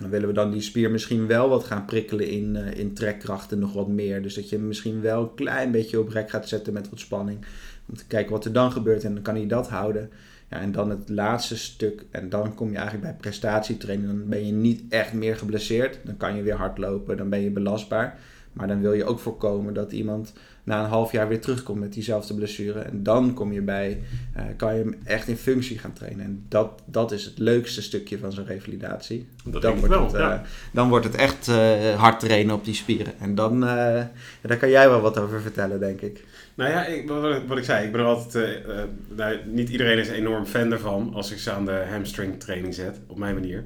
Dan willen we dan die spier misschien wel wat gaan prikkelen in, uh, in trekkrachten nog wat meer. Dus dat je hem misschien wel een klein beetje op rek gaat zetten met wat spanning. Om te kijken wat er dan gebeurt en dan kan hij dat houden. Ja, en dan het laatste stuk, en dan kom je eigenlijk bij prestatietraining. Dan ben je niet echt meer geblesseerd. Dan kan je weer hardlopen, dan ben je belastbaar. Maar dan wil je ook voorkomen dat iemand na een half jaar weer terugkomt met diezelfde blessure. En dan kom je bij, uh, kan je hem echt in functie gaan trainen. En dat, dat is het leukste stukje van zo'n revalidatie. Dat dan, wordt wel, het, ja. dan wordt het echt uh, hard trainen op die spieren. En dan, daar kan jij wel wat over vertellen, denk ik. Nou ja, ik, wat, wat, ik zei, ik ben er altijd. Uh, nou, niet iedereen is enorm fan ervan als ik ze aan de hamstring training zet, op mijn manier.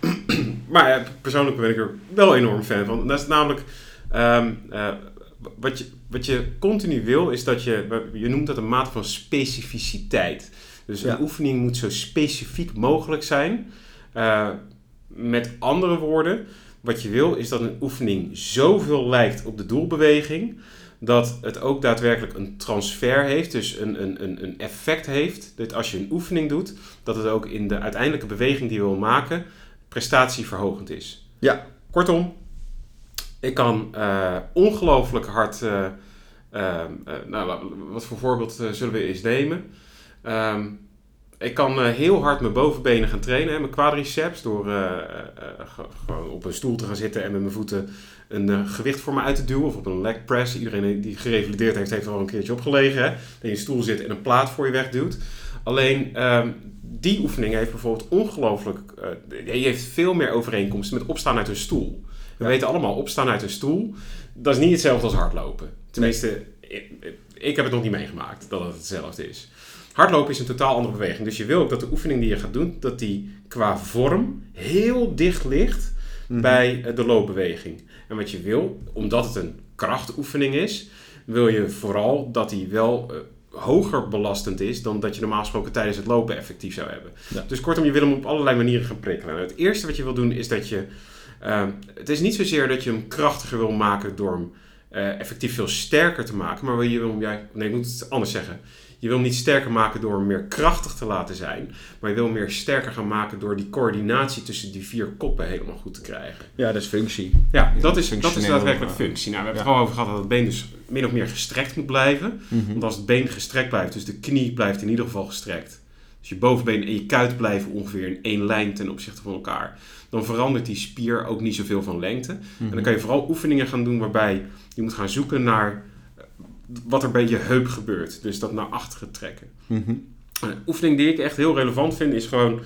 maar persoonlijk ben ik er wel enorm fan van. Dat is namelijk. Um, uh, wat, je, wat je continu wil, is dat je. Je noemt dat een mate van specificiteit. Dus een oefening moet zo specifiek mogelijk zijn. met andere woorden, wat je wil, is dat een oefening zoveel lijkt op de doelbeweging dat het ook daadwerkelijk een transfer heeft, dus een, een, een effect heeft. Dat als je een oefening doet, dat het ook in de uiteindelijke beweging die je wil maken, prestatieverhogend is. Ja. Kortom, ik kan uh, ongelooflijk hard. Uh, uh, nou, wat voor voorbeeld zullen we eens nemen? Um, ik kan heel hard mijn bovenbenen gaan trainen, hè, mijn quadriceps, door gewoon op een stoel te gaan zitten en met mijn voeten een gewicht voor me uit te duwen. Of op een leg press. Iedereen die gerevalideerd heeft, heeft er al een keertje opgelegen. Dat je in stoel zit en een plaat voor je wegduwt. Alleen um, die oefening heeft bijvoorbeeld ongelooflijk... Uh, heeft veel meer overeenkomsten met opstaan uit een stoel. We weten allemaal, opstaan uit een stoel, dat is niet hetzelfde als hardlopen. Tenminste, ik, ik heb het nog niet meegemaakt dat het hetzelfde is. Hardlopen is een totaal andere beweging. Dus je wil ook dat de oefening die je gaat doen, dat die qua vorm heel dicht ligt mm-hmm. bij de loopbeweging. En wat je wil, omdat het een krachtoefening is, wil je vooral dat die wel uh, hoger belastend is dan dat je normaal gesproken tijdens het lopen effectief zou hebben. Ja. Dus kortom, je wil hem op allerlei manieren gaan prikkelen. En het eerste wat je wil doen is dat je. Uh, het is niet zozeer dat je hem krachtiger wil maken door hem uh, effectief veel sterker te maken, maar je wil hem. Nee, ik moet het anders zeggen. Je wil hem niet sterker maken door hem meer krachtig te laten zijn. Maar je wil hem meer sterker gaan maken door die coördinatie tussen die vier koppen helemaal goed te krijgen. Ja, dat is functie. Ja, dat is, dat is daadwerkelijk functie. Nou, we hebben ja. het al over gehad dat het been dus min of meer gestrekt moet blijven. Mm-hmm. Want als het been gestrekt blijft, dus de knie blijft in ieder geval gestrekt. Dus je bovenbeen en je kuit blijven ongeveer in één lijn ten opzichte van elkaar. Dan verandert die spier ook niet zoveel van lengte. En dan kan je vooral oefeningen gaan doen waarbij je moet gaan zoeken naar wat er bij je heup gebeurt. Dus dat naar achteren trekken. Mm-hmm. Een oefening die ik echt heel relevant vind is gewoon...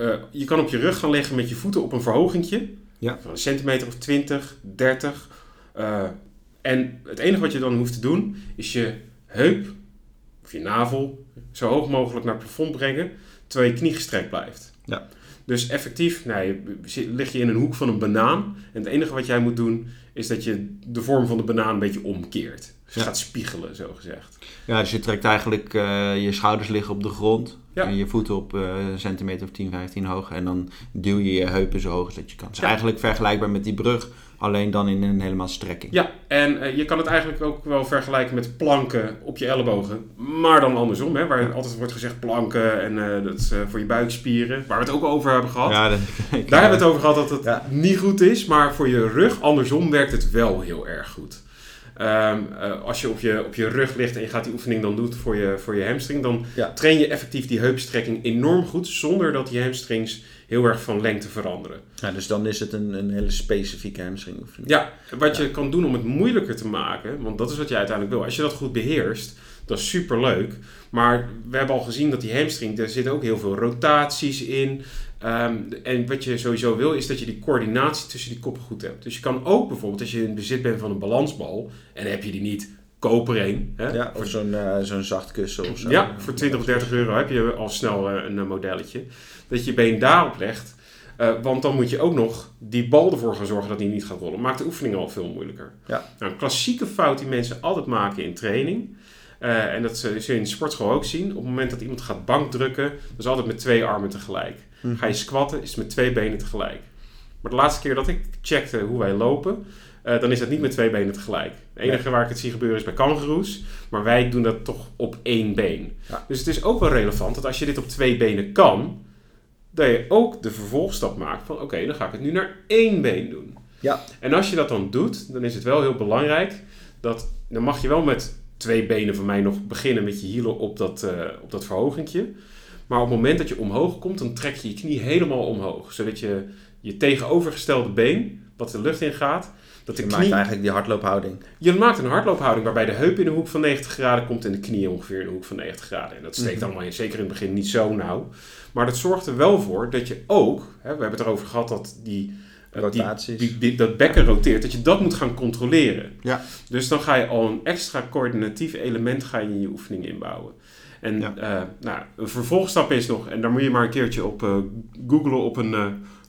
Uh, je kan op je rug gaan liggen met je voeten op een verhogingje. Ja. Van een centimeter of 20, 30. Uh, en het enige wat je dan hoeft te doen is je heup of je navel zo hoog mogelijk naar het plafond brengen. Terwijl je knie gestrekt blijft. Ja. Dus effectief nou, je, lig je in een hoek van een banaan. En het enige wat jij moet doen is dat je de vorm van de banaan een beetje omkeert. ja. gaat spiegelen, zo gezegd. Ja, dus je trekt eigenlijk uh, je schouders liggen op de grond. Ja. En je voeten op uh, een centimeter of 10, 15 hoog. En dan duw je je heupen zo hoog als dat je kan. Het is Ja. eigenlijk vergelijkbaar met die brug. Alleen dan in een helemaal strekking. Ja, en eh, je kan het eigenlijk ook wel vergelijken met planken op je ellebogen. Maar dan andersom, hè, waar altijd wordt gezegd planken en eh, dat is eh, voor je buikspieren. Waar we het ook over hebben gehad. Ja, dat, Daar hebben we het over gehad dat het Ja. niet goed is, maar voor je rug andersom werkt het wel heel erg goed. Ehm, eh, als je op, je op je rug ligt en je gaat die oefening dan doen voor je, voor je hamstring, dan Ja. train je effectief die heupstrekking enorm goed, zonder dat die hamstrings heel erg van lengte veranderen. Ja, dus dan is het een, een hele specifieke hamstring oefening. Ja, wat je kan doen om het moeilijker te maken, want dat is wat je uiteindelijk wil. Als je dat goed beheerst, dat is super leuk. Maar we hebben al gezien dat die hamstring, daar zitten ook heel veel rotaties in. Ehm, en wat je sowieso wil, is dat je die coördinatie tussen die koppen goed hebt. Dus je kan ook bijvoorbeeld, als je in bezit bent van een balansbal, en heb je die niet, koop er een. Hè? Ja, of zo'n eh, zo'n zacht kussen of zo. Ja, voor 20 of 30 euro heb je al snel eh, een eh, modelletje. Dat je je been daarop legt. Want dan moet je ook nog die bal ervoor gaan zorgen dat die niet gaat rollen. Maakt de oefening al veel moeilijker. Ja. Nou, een klassieke fout die mensen altijd maken in training. en dat zul je in de sportschool ook zien. Op het moment dat iemand gaat bankdrukken, dat is altijd met twee armen tegelijk. Hm. Ga je squatten, is het met twee benen tegelijk. Maar de laatste keer dat ik checkte hoe wij lopen, dan is dat niet met twee benen tegelijk. Het enige waar ik het zie gebeuren is bij kangoeroes. Maar wij doen dat toch op één been. Ja. Dus het is ook wel relevant dat als je dit op twee benen kan, dat je ook de vervolgstap maakt van oké, dan ga ik het nu naar één been doen. Ja. En als je dat dan doet, dan is het wel heel belangrijk dat dan mag je wel met twee benen van mij nog beginnen met je hielen op dat, eh op dat verhogingje. Maar op het moment dat je omhoog komt, dan trek je je knie helemaal omhoog. Zodat je je tegenovergestelde been, wat de lucht in gaat, dat de Je knie... maakt eigenlijk die hardloophouding. Je maakt een hardloophouding waarbij de heup in een hoek van 90 graden komt en de knie ongeveer in een hoek van 90 graden. En dat steekt Mhm. allemaal in, zeker in het begin niet zo nauw. Maar dat zorgt er wel voor dat je ook, hè, we hebben het erover gehad dat die, eh, die, Rotaties. die, die- dat bekken roteert, dat je dat moet gaan controleren. Ja. Dus dan ga je al een extra coördinatief element ga je in je oefening inbouwen. En Ja. eh, nou, een vervolgstap is nog, en daar moet je maar een keertje op eh googlen op een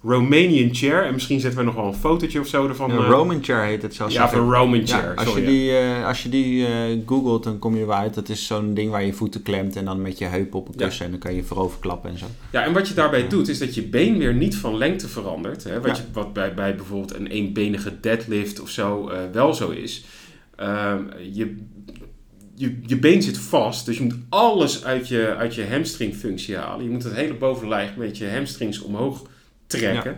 Romanian chair. En misschien zetten we nog wel een fotootje of zo ervan. Een eh, Roman chair heet het zelfs. ja, van Roman Ja, chair. als, sorry, je die, eh, als je die eh, googelt, dan kom je er wel uit. Dat is zo'n ding waar je voeten klemt en dan met je heupen op een Ja. kussen. En dan kan je voorover klappen en zo. Ja, en wat je daarbij doet, is dat je been weer niet van lengte verandert. Hè? Wat, je, wat bij, bij bijvoorbeeld een eenbenige deadlift of zo wel zo is. Ehm, je, je, je been zit vast, dus je moet alles uit je, uit je hamstringfunctie halen. Je moet het hele bovenlijf met je hamstrings omhoog trekken.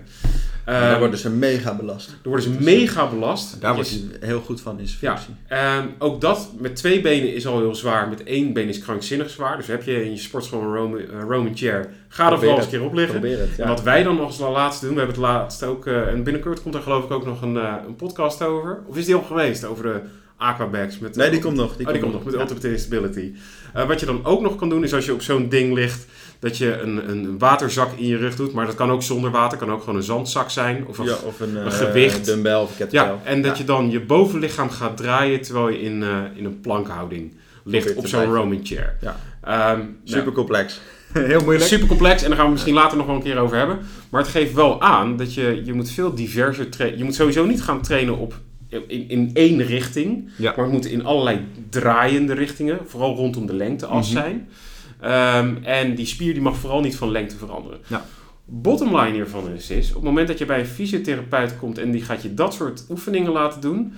En Ehm, daar worden ze mega belast. daar worden ze mega belast. Daar wordt hij heel goed van zijn Ja. Ehm, ook dat met twee benen is al heel zwaar. Met één been is krankzinnig zwaar. Dus heb je in je sportschool een Roman, eh, Roman chair, ga er vooral eens een keer op liggen. Het. Ja. wat wij dan als laatste doen, we hebben het laatst ook, eh, en binnenkort komt er geloof ik ook nog een, eh, een podcast over. Of is die al geweest over de aquabags? Met, Nee, die komt nog. Die, oh, die komt nog met Ja. Ultimate Instability. Wat je dan ook nog kan doen, is als je op zo'n ding ligt, dat je een, een waterzak in je rug doet. Maar dat kan ook zonder water, kan ook gewoon een zandzak zijn. Of een Ja, of een, eh, gewicht. dumbbell of een kettlebell. ja, en dat je dan je bovenlichaam gaat draaien terwijl je in, eh, in een plankhouding ligt op zo'n. Roman chair. Ja. Ehm, Super complex. heel moeilijk. Super complex en daar gaan we misschien later nog wel een keer over hebben. Maar het geeft wel aan dat je, je moet veel diverser trainen. Je moet sowieso niet gaan trainen op, in, in één richting. Ja. Maar het moet in allerlei draaiende richtingen, vooral rondom de lengteas Mhm. zijn. Ehm, en die spier die mag vooral niet van lengte veranderen. Ja. Bottom line hiervan is, is, op het moment dat je bij een fysiotherapeut komt en die gaat je dat soort oefeningen laten doen,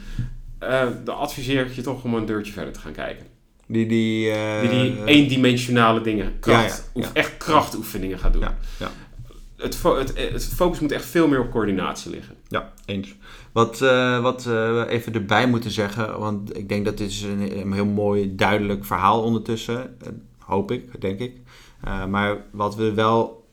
eh, dan adviseer ik je toch om een deurtje verder te gaan kijken. Die, die, eh, Die, die eendimensionale dingen, kracht, ja, echt krachtoefeningen gaat doen. Ja, ja. Het, fo- het, het focus moet echt veel meer op coördinatie liggen. Ja, eens. Wat, eh, wat eh, we even erbij moeten zeggen, want ik denk dat dit is een, een heel mooi, duidelijk verhaal ondertussen. Hoop ik, denk ik. Eh, maar wat we wel...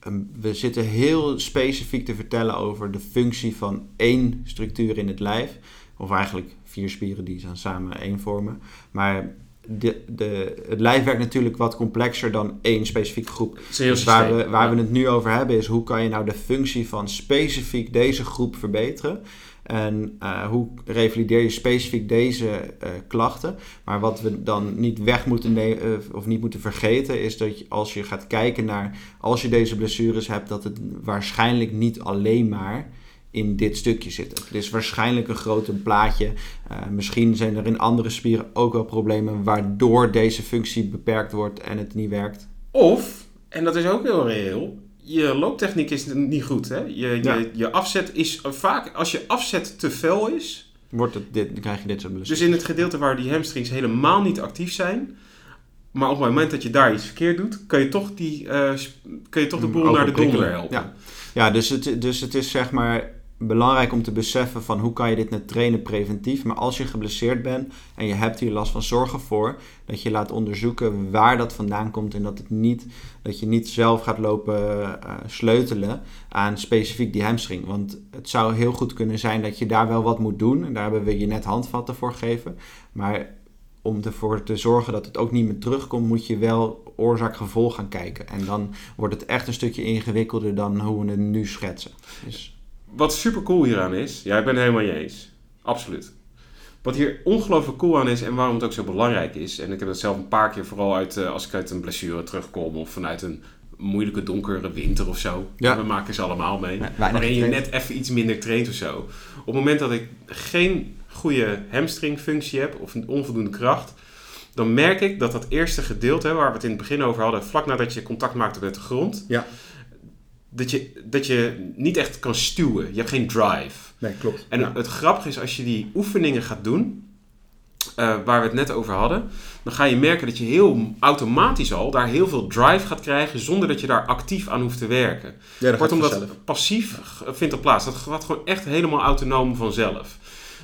ehm, we zitten heel specifiek te vertellen over de functie van één structuur in het lijf. Of eigenlijk vier spieren die dan samen één vormen. Maar de, de, het lijf werkt natuurlijk wat complexer dan één specifieke groep. Dus waar, we, waar we het nu over hebben is hoe kan je nou de functie van specifiek deze groep verbeteren. En eh, hoe revalideer je specifiek deze eh, klachten. Maar wat we dan niet weg moeten ne- eh, of niet moeten vergeten is dat je, als je gaat kijken naar als je deze blessures hebt, dat het waarschijnlijk niet alleen maar in dit stukje zitten. Het is waarschijnlijk een groter plaatje. Misschien zijn er in andere spieren ook wel problemen waardoor deze functie beperkt wordt en het niet werkt. Of, en dat is ook heel reëel, je looptechniek is niet goed. Hè? Je, je, je afzet is vaak, als je afzet te fel is, Wordt het dit, dan krijg je dit soort blessures. Dus in het gedeelte waar die hamstrings helemaal niet actief zijn, maar op het moment dat je daar iets verkeerd doet, kun je toch, die, uh, kun je toch de boel naar de donder helpen. Ja, ja dus, het, dus het is zeg maar belangrijk om te beseffen van hoe kan je dit net trainen preventief. Maar als je geblesseerd bent en je hebt hier last van, zorg ervoor dat je laat onderzoeken waar dat vandaan komt. En dat, het niet, dat je niet zelf gaat lopen uh, sleutelen aan specifiek die hamstring. Want het zou heel goed kunnen zijn dat je daar wel wat moet doen. En daar hebben we je net handvatten voor gegeven. Maar om ervoor te zorgen dat het ook niet meer terugkomt, moet je wel oorzaak-gevolg gaan kijken. En dan wordt het echt een stukje ingewikkelder dan hoe we het nu schetsen. Dus wat super cool hieraan is, ja, ik ben het helemaal niet eens. Absoluut. Wat hier ongelooflijk cool aan is en waarom het ook zo belangrijk is, en ik heb het zelf een paar keer, vooral uit, uh, als ik uit een blessure terugkom of vanuit een moeilijke donkere winter of zo. Ja. We maken ze allemaal mee. waarin je net even iets minder traint of zo. Op het moment dat ik geen goede hamstringfunctie heb of een onvoldoende kracht, dan merk ik dat dat eerste gedeelte, waar we het in het begin over hadden, vlak nadat je contact maakte met de grond, ja dat je, dat je niet echt kan stuwen. Je hebt geen drive. Nee, klopt. En het grappige is, als je die oefeningen gaat doen, uh, waar we het net over hadden, dan ga je merken dat je heel automatisch al daar heel veel drive gaat krijgen zonder dat je daar actief aan hoeft te werken. Ja, dat Kortom, dat passief vindt er plaats. Dat gaat gewoon echt helemaal autonoom vanzelf.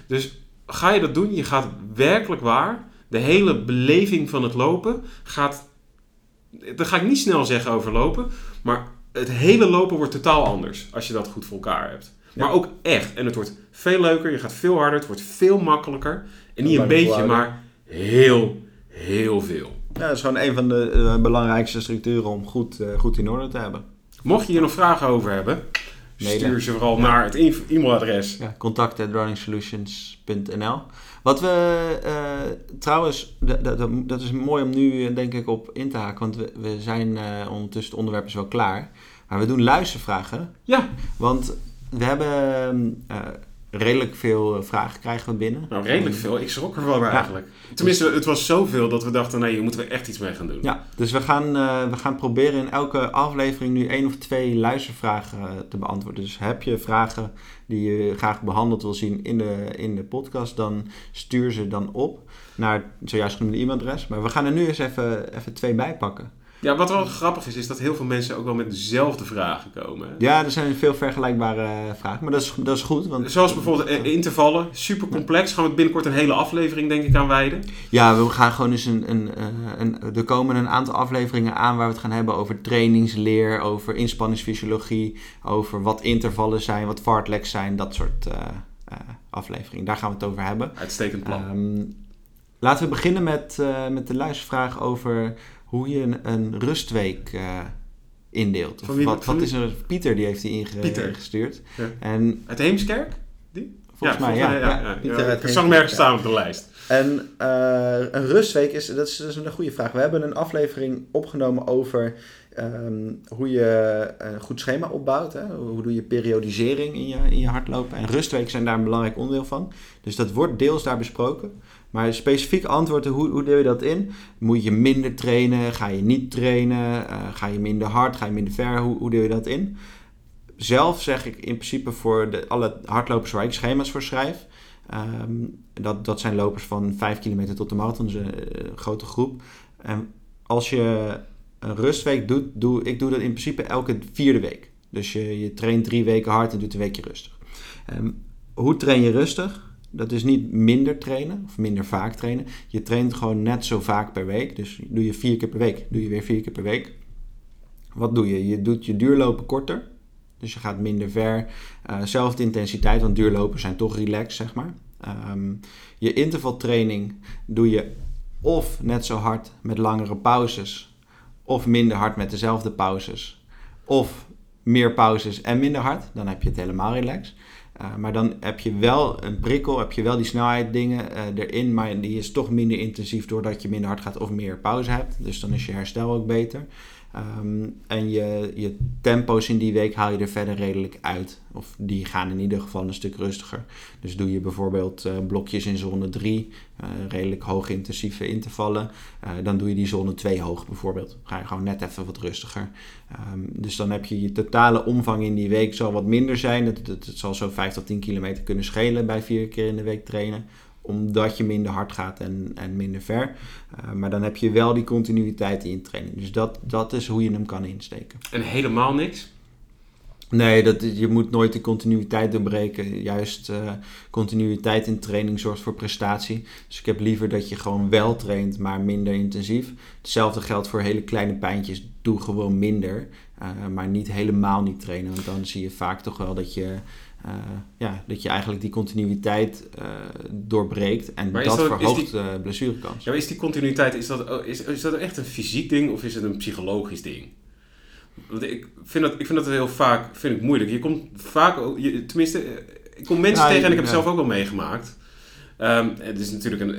Dus ga je dat doen, je gaat werkelijk waar, de hele beleving van het lopen gaat, dat ga ik niet snel zeggen over lopen, maar het hele lopen wordt totaal anders als je dat goed voor elkaar hebt. Maar ook echt. En het wordt veel leuker, je gaat veel harder, het wordt veel makkelijker. En niet een beetje, maar heel, heel veel. Ja, dat is gewoon een van de uh, belangrijkste structuren om goed, uh, goed in orde te hebben. Mocht je hier nog vragen over hebben, stuur ze vooral naar het e-mailadres. Ja, contact.runningsolutions.nl Wat we uh, trouwens, dat is mooi om nu denk ik op in te haken, want we, we zijn ondertussen, het onderwerp is wel klaar. Maar we doen luistervragen. Ja. Want we hebben uh, redelijk veel eh, vragen krijgen we binnen. Nou, redelijk veel. Ik schrok er wel eigenlijk. Tenminste, het was zoveel dat we dachten, nee, hier moeten we echt iets mee gaan doen. Ja, dus we gaan, uh, we gaan proberen in elke aflevering nu één of twee luistervragen te beantwoorden. Dus heb je vragen die je graag behandeld wil zien in de, in de podcast, dan stuur ze dan op naar het zojuist genoemde e-mailadres. Maar we gaan er nu eens even, even twee bij pakken. Ja, wat wel grappig is, is dat heel veel mensen ook wel met dezelfde vragen komen. Ja, er zijn veel vergelijkbare vragen, maar dat is, dat is goed. Want... Zoals bijvoorbeeld eh, intervallen, super complex. Gaan we binnenkort een hele aflevering denk ik aan wijden. Ja, we gaan gewoon eens een, een, eh, een, er komen een aantal afleveringen aan waar we het gaan hebben over trainingsleer, over inspanningsfysiologie, over wat intervallen zijn, wat fartlegs zijn, dat soort uh, afleveringen. Daar gaan we het over hebben. Uitstekend plan. Um, laten we beginnen met, met de luistervraag over hoe je een, een rustweek uh, indeelt. Of wat, wat is er? Pieter die heeft die ingestuurd. Ja. En, Uit Heemskerk? Die? Volgens mij, ja. ja, ja, Pieter Ik zag hem ergens staan op de lijst. En uh, een rustweek is dat, is, dat is een goede vraag. We hebben een aflevering opgenomen over um, hoe je een goed schema opbouwt. Hè? Hoe doe je periodisering in je, in je hardlopen. En rustweken zijn daar een belangrijk onderdeel van. Dus dat wordt deels daar besproken. Maar specifiek antwoorden, hoe, hoe deel je dat in? Moet je minder trainen? Ga je niet trainen? Uh, ga je minder hard? Ga je minder ver? Hoe, hoe deel je dat in? Zelf zeg ik in principe voor de, alle hardlopers waar ik schema's voor schrijf. Um, dat, dat zijn lopers van 5 kilometer tot de marathon, dus een, een grote groep. En als je een rustweek doet, doe ik doe dat in principe elke vierde week. Dus je, je traint drie weken hard en doet een weekje rustig. Um, hoe train je rustig? Dat is niet minder trainen of minder vaak trainen. Je traint gewoon net zo vaak per week. Dus doe je vier keer per week, doe je weer vier keer per week. Wat doe je? Je doet je duurlopen korter. Dus je gaat minder ver. Uh, zelfde intensiteit, want duurlopen zijn toch relaxed, zeg maar. Um, je intervaltraining doe je of net zo hard met langere pauzes, of minder hard met dezelfde pauzes, of meer pauzes en minder hard. Dan heb je het helemaal relaxed. Uh, maar dan heb je wel een prikkel, heb je wel die snelheid dingen uh, erin, maar die is toch minder intensief doordat je minder hard gaat of meer pauze hebt. Dus dan is je herstel ook beter. Ehm, en je, je tempo's in die week haal je er verder redelijk uit. Of die gaan in ieder geval een stuk rustiger. Dus doe je bijvoorbeeld uh, blokjes in zone 3, uh, eh, redelijk hoog intensieve intervallen. Uh, dan doe je die zone 2 hoog bijvoorbeeld. Ga je gewoon net even wat rustiger. Um, dus dan heb je je totale omvang in die week zal wat minder zijn. Het, het zal zo 5 tot 10 kilometer kunnen schelen bij vier keer in de week trainen omdat je minder hard gaat en, en minder ver. Uh, maar dan heb je wel die continuïteit in je training. Dus dat, dat is hoe je hem kan insteken. En helemaal niks? Nee, dat, je moet nooit de continuïteit doorbreken. Juist uh, continuïteit in training zorgt voor prestatie. Dus ik heb liever dat je gewoon wel traint, maar minder intensief. Hetzelfde geldt voor hele kleine pijntjes. Doe gewoon minder, uh, maar niet helemaal niet trainen. Want dan zie je vaak toch wel dat je uh, ja, dat je eigenlijk die continuïteit uh, doorbreekt. En dat, dat, verhoogt de uh, blessurekans. Ja, is die continuïteit, is dat, is, is dat echt een fysiek ding of is het een psychologisch ding? Want ik vind dat, ik vind dat heel vaak vind ik moeilijk. Je komt vaak, je, tenminste, ik kom mensen tegen en ik heb het zelf ook wel meegemaakt. Um, het is natuurlijk een,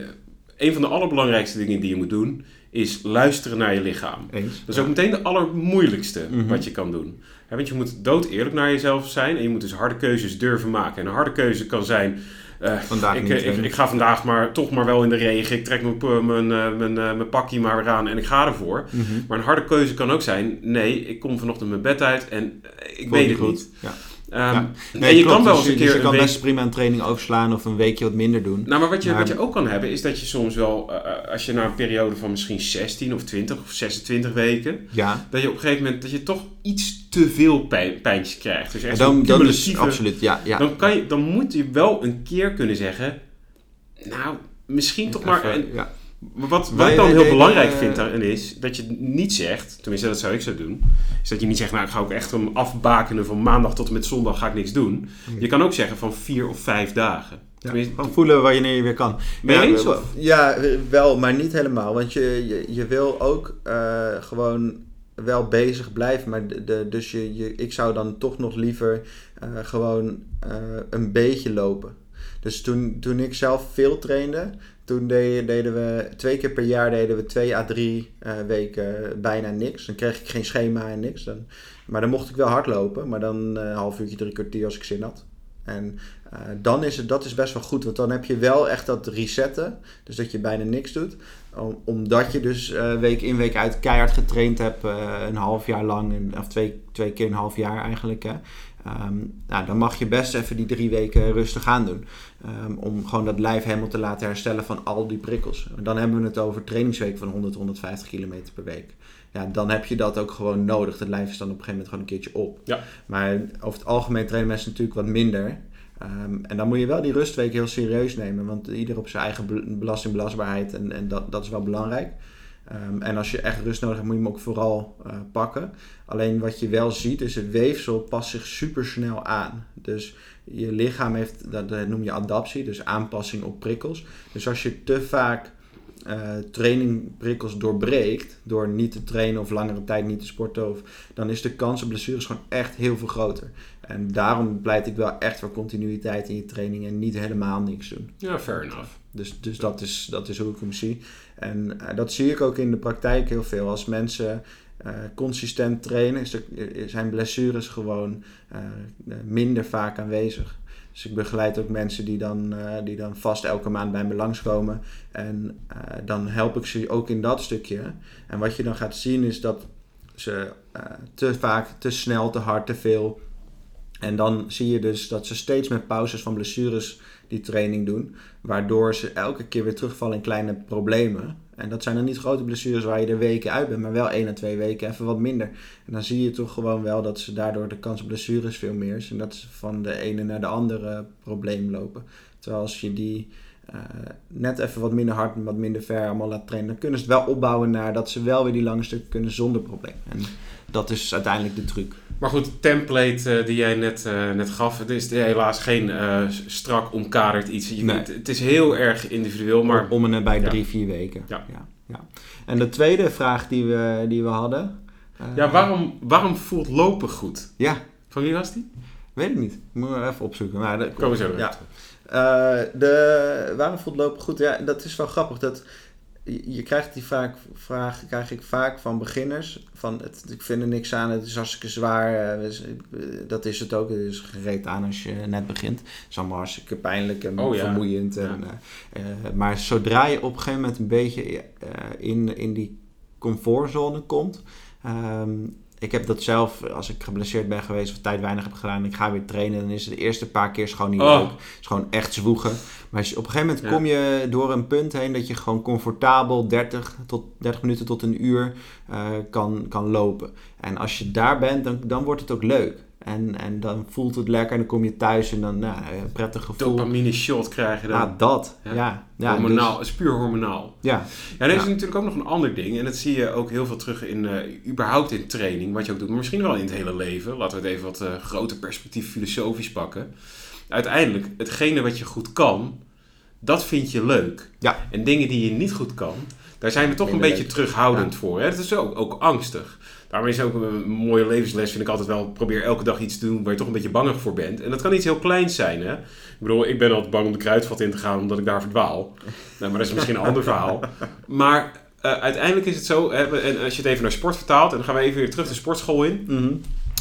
een van de allerbelangrijkste dingen die je moet doen, is luisteren naar je lichaam. Eens, dat is ook meteen de allermoeilijkste mm -hmm. wat je kan doen. Ja, want je moet dood eerlijk naar jezelf zijn en je moet dus harde keuzes durven maken. En een harde keuze kan zijn. Uh, vandaag ik, niet, ik, ik, ga vandaag maar toch maar wel in de regen. Ik trek mijn, mijn, uh, mijn, mijn pakje maar weer aan en ik ga ervoor. Mm -hmm. Maar een harde keuze kan ook zijn: nee, ik kom vanochtend mijn bed uit en ik weet het goed. niet. Ja. Um, ja. Nee, en je klopt. kan wel Dus eens een keer dus je kan een week best prima een training overslaan of een weekje wat minder doen. Nou, maar wat je, Maar- wat je ook kan hebben, is dat je soms wel, eh, als je na een periode van misschien 16 of 20 of 26 weken, Ja, dat je op een gegeven moment, dat je toch iets te veel pijn, pijntjes krijgt. Dus echt dan, dan is absoluut, ja. ja. Dan, kan je, dan moet je wel een keer kunnen zeggen, nou, misschien toch maar... Even, en- ja. Maar wat, wat ik dan heel belangrijk vind daarin is, dat je niet zegt, tenminste dat zou ik zo doen, is dat je niet zegt, nou ik ga ook echt hem afbakenen van maandag tot en met zondag ga ik niks doen. Je kan ook zeggen van vier of vijf dagen. Ja, Tenminste, gewoon voelen wanneer je weer kan. Ben je ja? Ja, wel, maar niet helemaal. Want je, je, je wil ook eh, gewoon wel bezig blijven. Maar de, de- dus je, je, ik zou dan toch nog liever eh, gewoon eh, een beetje lopen. Dus toen, toen ik zelf veel trainde, toen deden, we twee keer per jaar deden we twee à drie eh, weken bijna niks. Dan kreeg ik geen schema en niks. Dan, maar dan mocht ik wel hardlopen, maar dan eh, een half uurtje, drie kwartier als ik zin had. En eh, dan is het, dat is best wel goed, want dan heb je wel echt dat resetten. Dus dat je bijna niks doet. Om- omdat je dus eh, week in week uit keihard getraind hebt, eh, een half jaar lang, of twee, twee keer een half jaar eigenlijk. Hè. Ehm, nou, dan mag je best even die drie weken rustig aan doen. Ehm, om gewoon dat lijf helemaal te laten herstellen van al die prikkels. En dan hebben we het over trainingsweek van 100, 150 kilometer per week. Ja, dan heb je dat ook gewoon nodig. Het lijf is dan op een gegeven moment gewoon een keertje op. Ja. Maar over het algemeen trainen mensen natuurlijk wat minder. Ehm, en dan moet je wel die rustweek heel serieus nemen. Want ieder op zijn eigen bel- belastingbelastbaarheid. En, en dat, dat is wel belangrijk. Ehm, en als je echt rust nodig hebt, moet je hem ook vooral eh, pakken. Alleen wat je wel ziet, is het weefsel past zich super snel aan. Dus je lichaam heeft, dat, noem je adaptie, dus aanpassing op prikkels. Dus als je te vaak eh trainingprikkels doorbreekt, door niet te trainen of langere tijd niet te sporten, of, dan is de kans op blessures gewoon echt heel veel groter. En daarom pleit ik wel echt voor continuïteit in je training en niet helemaal niks doen. ja, fair enough. Dus, dus dat, is, dat is hoe ik hem zie. En eh, dat zie ik ook in de praktijk heel veel. Als mensen eh, consistent trainen, eh, zijn blessures gewoon minder vaak aanwezig. Dus ik begeleid ook mensen die dan, die dan vast elke maand bij me langskomen. En dan help ik ze ook in dat stukje. En wat je dan gaat zien is dat ze te vaak, te snel, te hard, te veel. En dan zie je dus dat ze steeds met pauzes van blessures die training doen. Waardoor ze elke keer weer terugvallen in kleine problemen. En dat zijn dan niet grote blessures waar je er weken uit bent, maar wel één à twee weken even wat minder. En dan zie je toch gewoon wel dat ze daardoor de kans op blessures veel meer is. En dat ze van de ene naar de andere probleem lopen. Terwijl als je die eh, net even wat minder hard en wat minder ver allemaal laat trainen, dan kunnen ze het wel opbouwen naar dat ze wel weer die lange stukken kunnen zonder probleem. En dat is uiteindelijk de truc. Maar goed, de template eh, die jij net, eh, net gaf, het is helaas geen eh, strak omkaderd iets. Je, Nee. het, het is heel erg individueel, maar om en nabij Ja. drie, vier weken. Ja. Ja, ja. En de tweede vraag die we, die we hadden. ja, waarom, waarom voelt lopen goed? Ja, Van wie was die? weet ik niet. Moeten we even opzoeken. Maar dat Komen we zo Ja. de, waarom voelt lopen goed? Ja, dat is wel grappig. Dat je krijgt die vaak, vraag krijg ik vaak van beginners. Van het, ik vind er niks aan, het is hartstikke zwaar. eh, eh, dat is het ook. Het is gereed aan als je net begint. Het is allemaal hartstikke pijnlijk en Oh ja. vermoeiend. En, eh, maar zodra je op een gegeven moment een beetje in, in die comfortzone komt. ehm, ik heb dat zelf, als ik geblesseerd ben geweest of tijd weinig heb gedaan en ik ga weer trainen, dan is het de eerste paar keer gewoon niet Oh. leuk. Het is gewoon echt zwoegen. Maar op een gegeven moment Ja. kom je door een punt heen dat je gewoon comfortabel 30, tot, 30 minuten tot een uur eh, kan, kan lopen. En als je daar bent, dan, dan wordt het ook leuk. En, en dan voelt het lekker en dan kom je thuis en dan nou, een prettig gevoel. Dopamine shot krijg je dan. Ah, dat. Ja. Ja. Ja, hormonaal, dus- is puur hormonaal. ja. Ja, er is Ja. natuurlijk ook nog een ander ding. En dat zie je ook heel veel terug in, eh, überhaupt in training, wat je ook doet. Maar misschien wel in het hele leven. Laten we het even wat eh groter perspectief filosofisch pakken. Uiteindelijk, hetgene wat je goed kan, dat vind je leuk. Ja. En dingen die je niet goed kan, daar zijn we toch een beetje leuk. terughoudend voor. Hè? Dat is ook, ook angstig. Daarom is ook een mooie levensles, vind ik altijd wel. Probeer elke dag iets te doen waar je toch een beetje bang voor bent. En dat kan iets heel kleins zijn. Hè? Ik bedoel, ik ben altijd bang om de kruidvat in te gaan omdat ik daar verdwaal. Nou, maar dat is misschien een ander verhaal. Maar eh, uiteindelijk is het zo, hè, en als je het even naar sport vertaalt, en dan gaan we even weer terug de sportschool in. Mhm.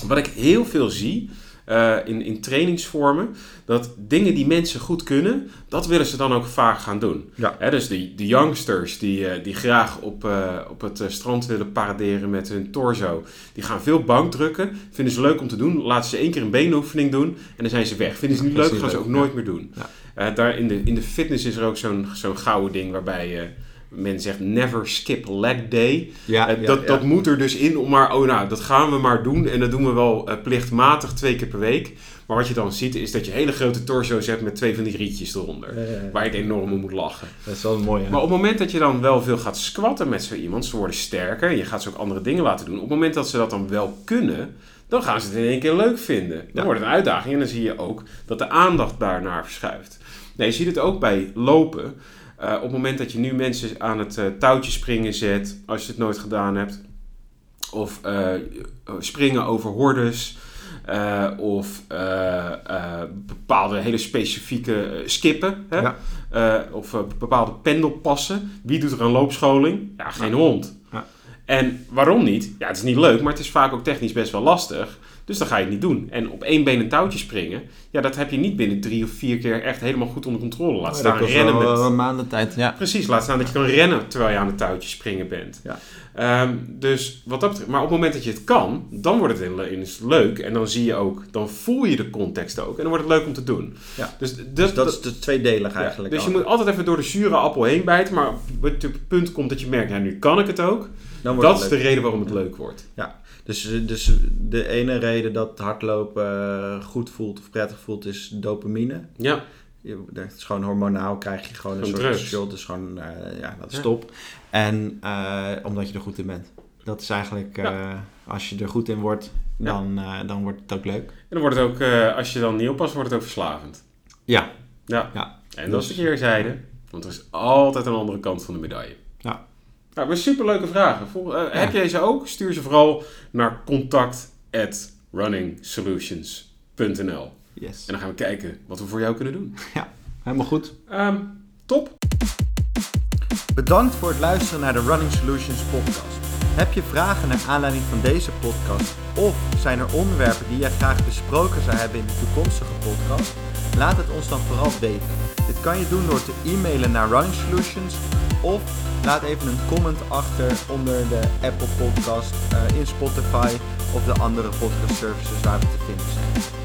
Wat ik heel veel zie eh, in, in trainingsvormen, dat dingen die mensen goed kunnen, dat willen ze dan ook vaak gaan doen. Ja. Hè, dus de, de youngsters die, eh, die graag op, eh, op het strand willen paraderen met hun torso, die gaan veel bankdrukken. Vinden ze leuk om te doen. Laten ze één keer een beenoefening doen en dan zijn ze weg. Vinden ze niet leuk, gaan ze ook leuk, nooit meer doen. Ja. Daar in, de, in de fitness is er ook zo'n zo'n gouden ding waarbij... men zegt never skip leg day. Ja, Eh, ja, dat, ja. dat moet er dus in om maar, oh nou, dat gaan we maar doen. En dat doen we wel eh, plichtmatig twee keer per week. Maar wat je dan ziet is dat je hele grote torso's hebt met twee van die rietjes eronder. Waar je enorm om moet lachen. Dat is wel mooi, hè? Maar op het moment dat je dan wel veel gaat squatten met zo iemand, ze worden sterker en je gaat ze ook andere dingen laten doen. Op het moment dat ze dat dan wel kunnen, dan gaan ze het in één keer leuk vinden. Dan wordt het een uitdaging en dan zie je ook dat de aandacht daarnaar verschuift. Nee, je ziet het ook bij lopen. Eh, op het moment dat je nu mensen aan het eh, touwtje springen zet, als je het nooit gedaan hebt, of eh, springen over hordes, of bepaalde hele specifieke skippen, hè? Ja. Of bepaalde pendelpassen. Wie doet er aan loopscholing? Ja, geen hond. Ja. En waarom niet? Ja, het is niet leuk, maar het is vaak ook technisch best wel lastig. Dus dan ga je het niet doen. En op één been een touwtje springen, ja, dat heb je niet binnen drie of vier keer echt helemaal goed onder controle. Laat staan rennen met... een maanden tijd, ja. Precies, laat staan dat je kan rennen terwijl je aan het touwtje springen bent. Ja. Ehm, dus wat dat betreft, maar op het moment dat je het kan, dan wordt het ineens leuk. En dan zie je ook, dan voel je de context ook. En dan wordt het leuk om te doen. Ja. Dus, dus, Dus dat is de tweedelig ja, eigenlijk. dus je moet altijd even door de zure appel heen bijten. Maar op het punt komt dat je merkt, nou nu kan ik het ook. Dan wordt Dat het is de reden waarom het leuk wordt. Dus, dus de ene reden dat hardlopen eh, goed voelt of prettig voelt is dopamine. Ja, Je, dat is gewoon hormonaal, krijg je gewoon een soort shot. Dus gewoon, eh, ja, dat is Ja. top. En eh, omdat je er goed in bent. Dat is eigenlijk, als je er goed in wordt, dan, dan wordt het ook leuk. en dan wordt het ook, als je dan niet oppast, wordt het ook verslavend. Ja, Ja. Ja. En dat is Dus- de keerzijde. Want er is altijd een andere kant van de medaille. Ja. Nou, maar superleuke vragen. Vol- eh, Ja. Heb jij ze ook? Stuur ze vooral naar contact at runningsolutions.nl. yes. En dan gaan we kijken wat we voor jou kunnen doen. Helemaal goed. Ehm, top. Bedankt voor het luisteren naar de Running Solutions podcast. Heb je vragen naar aanleiding van deze podcast of zijn er onderwerpen die jij graag besproken zou hebben in de toekomstige podcast? Laat het ons dan vooral weten. Dit kan je doen door te e-mailen naar Running Solutions of laat even een comment achter onder de Apple Podcast, eh, in Spotify of de andere podcast services waar we te vinden zijn.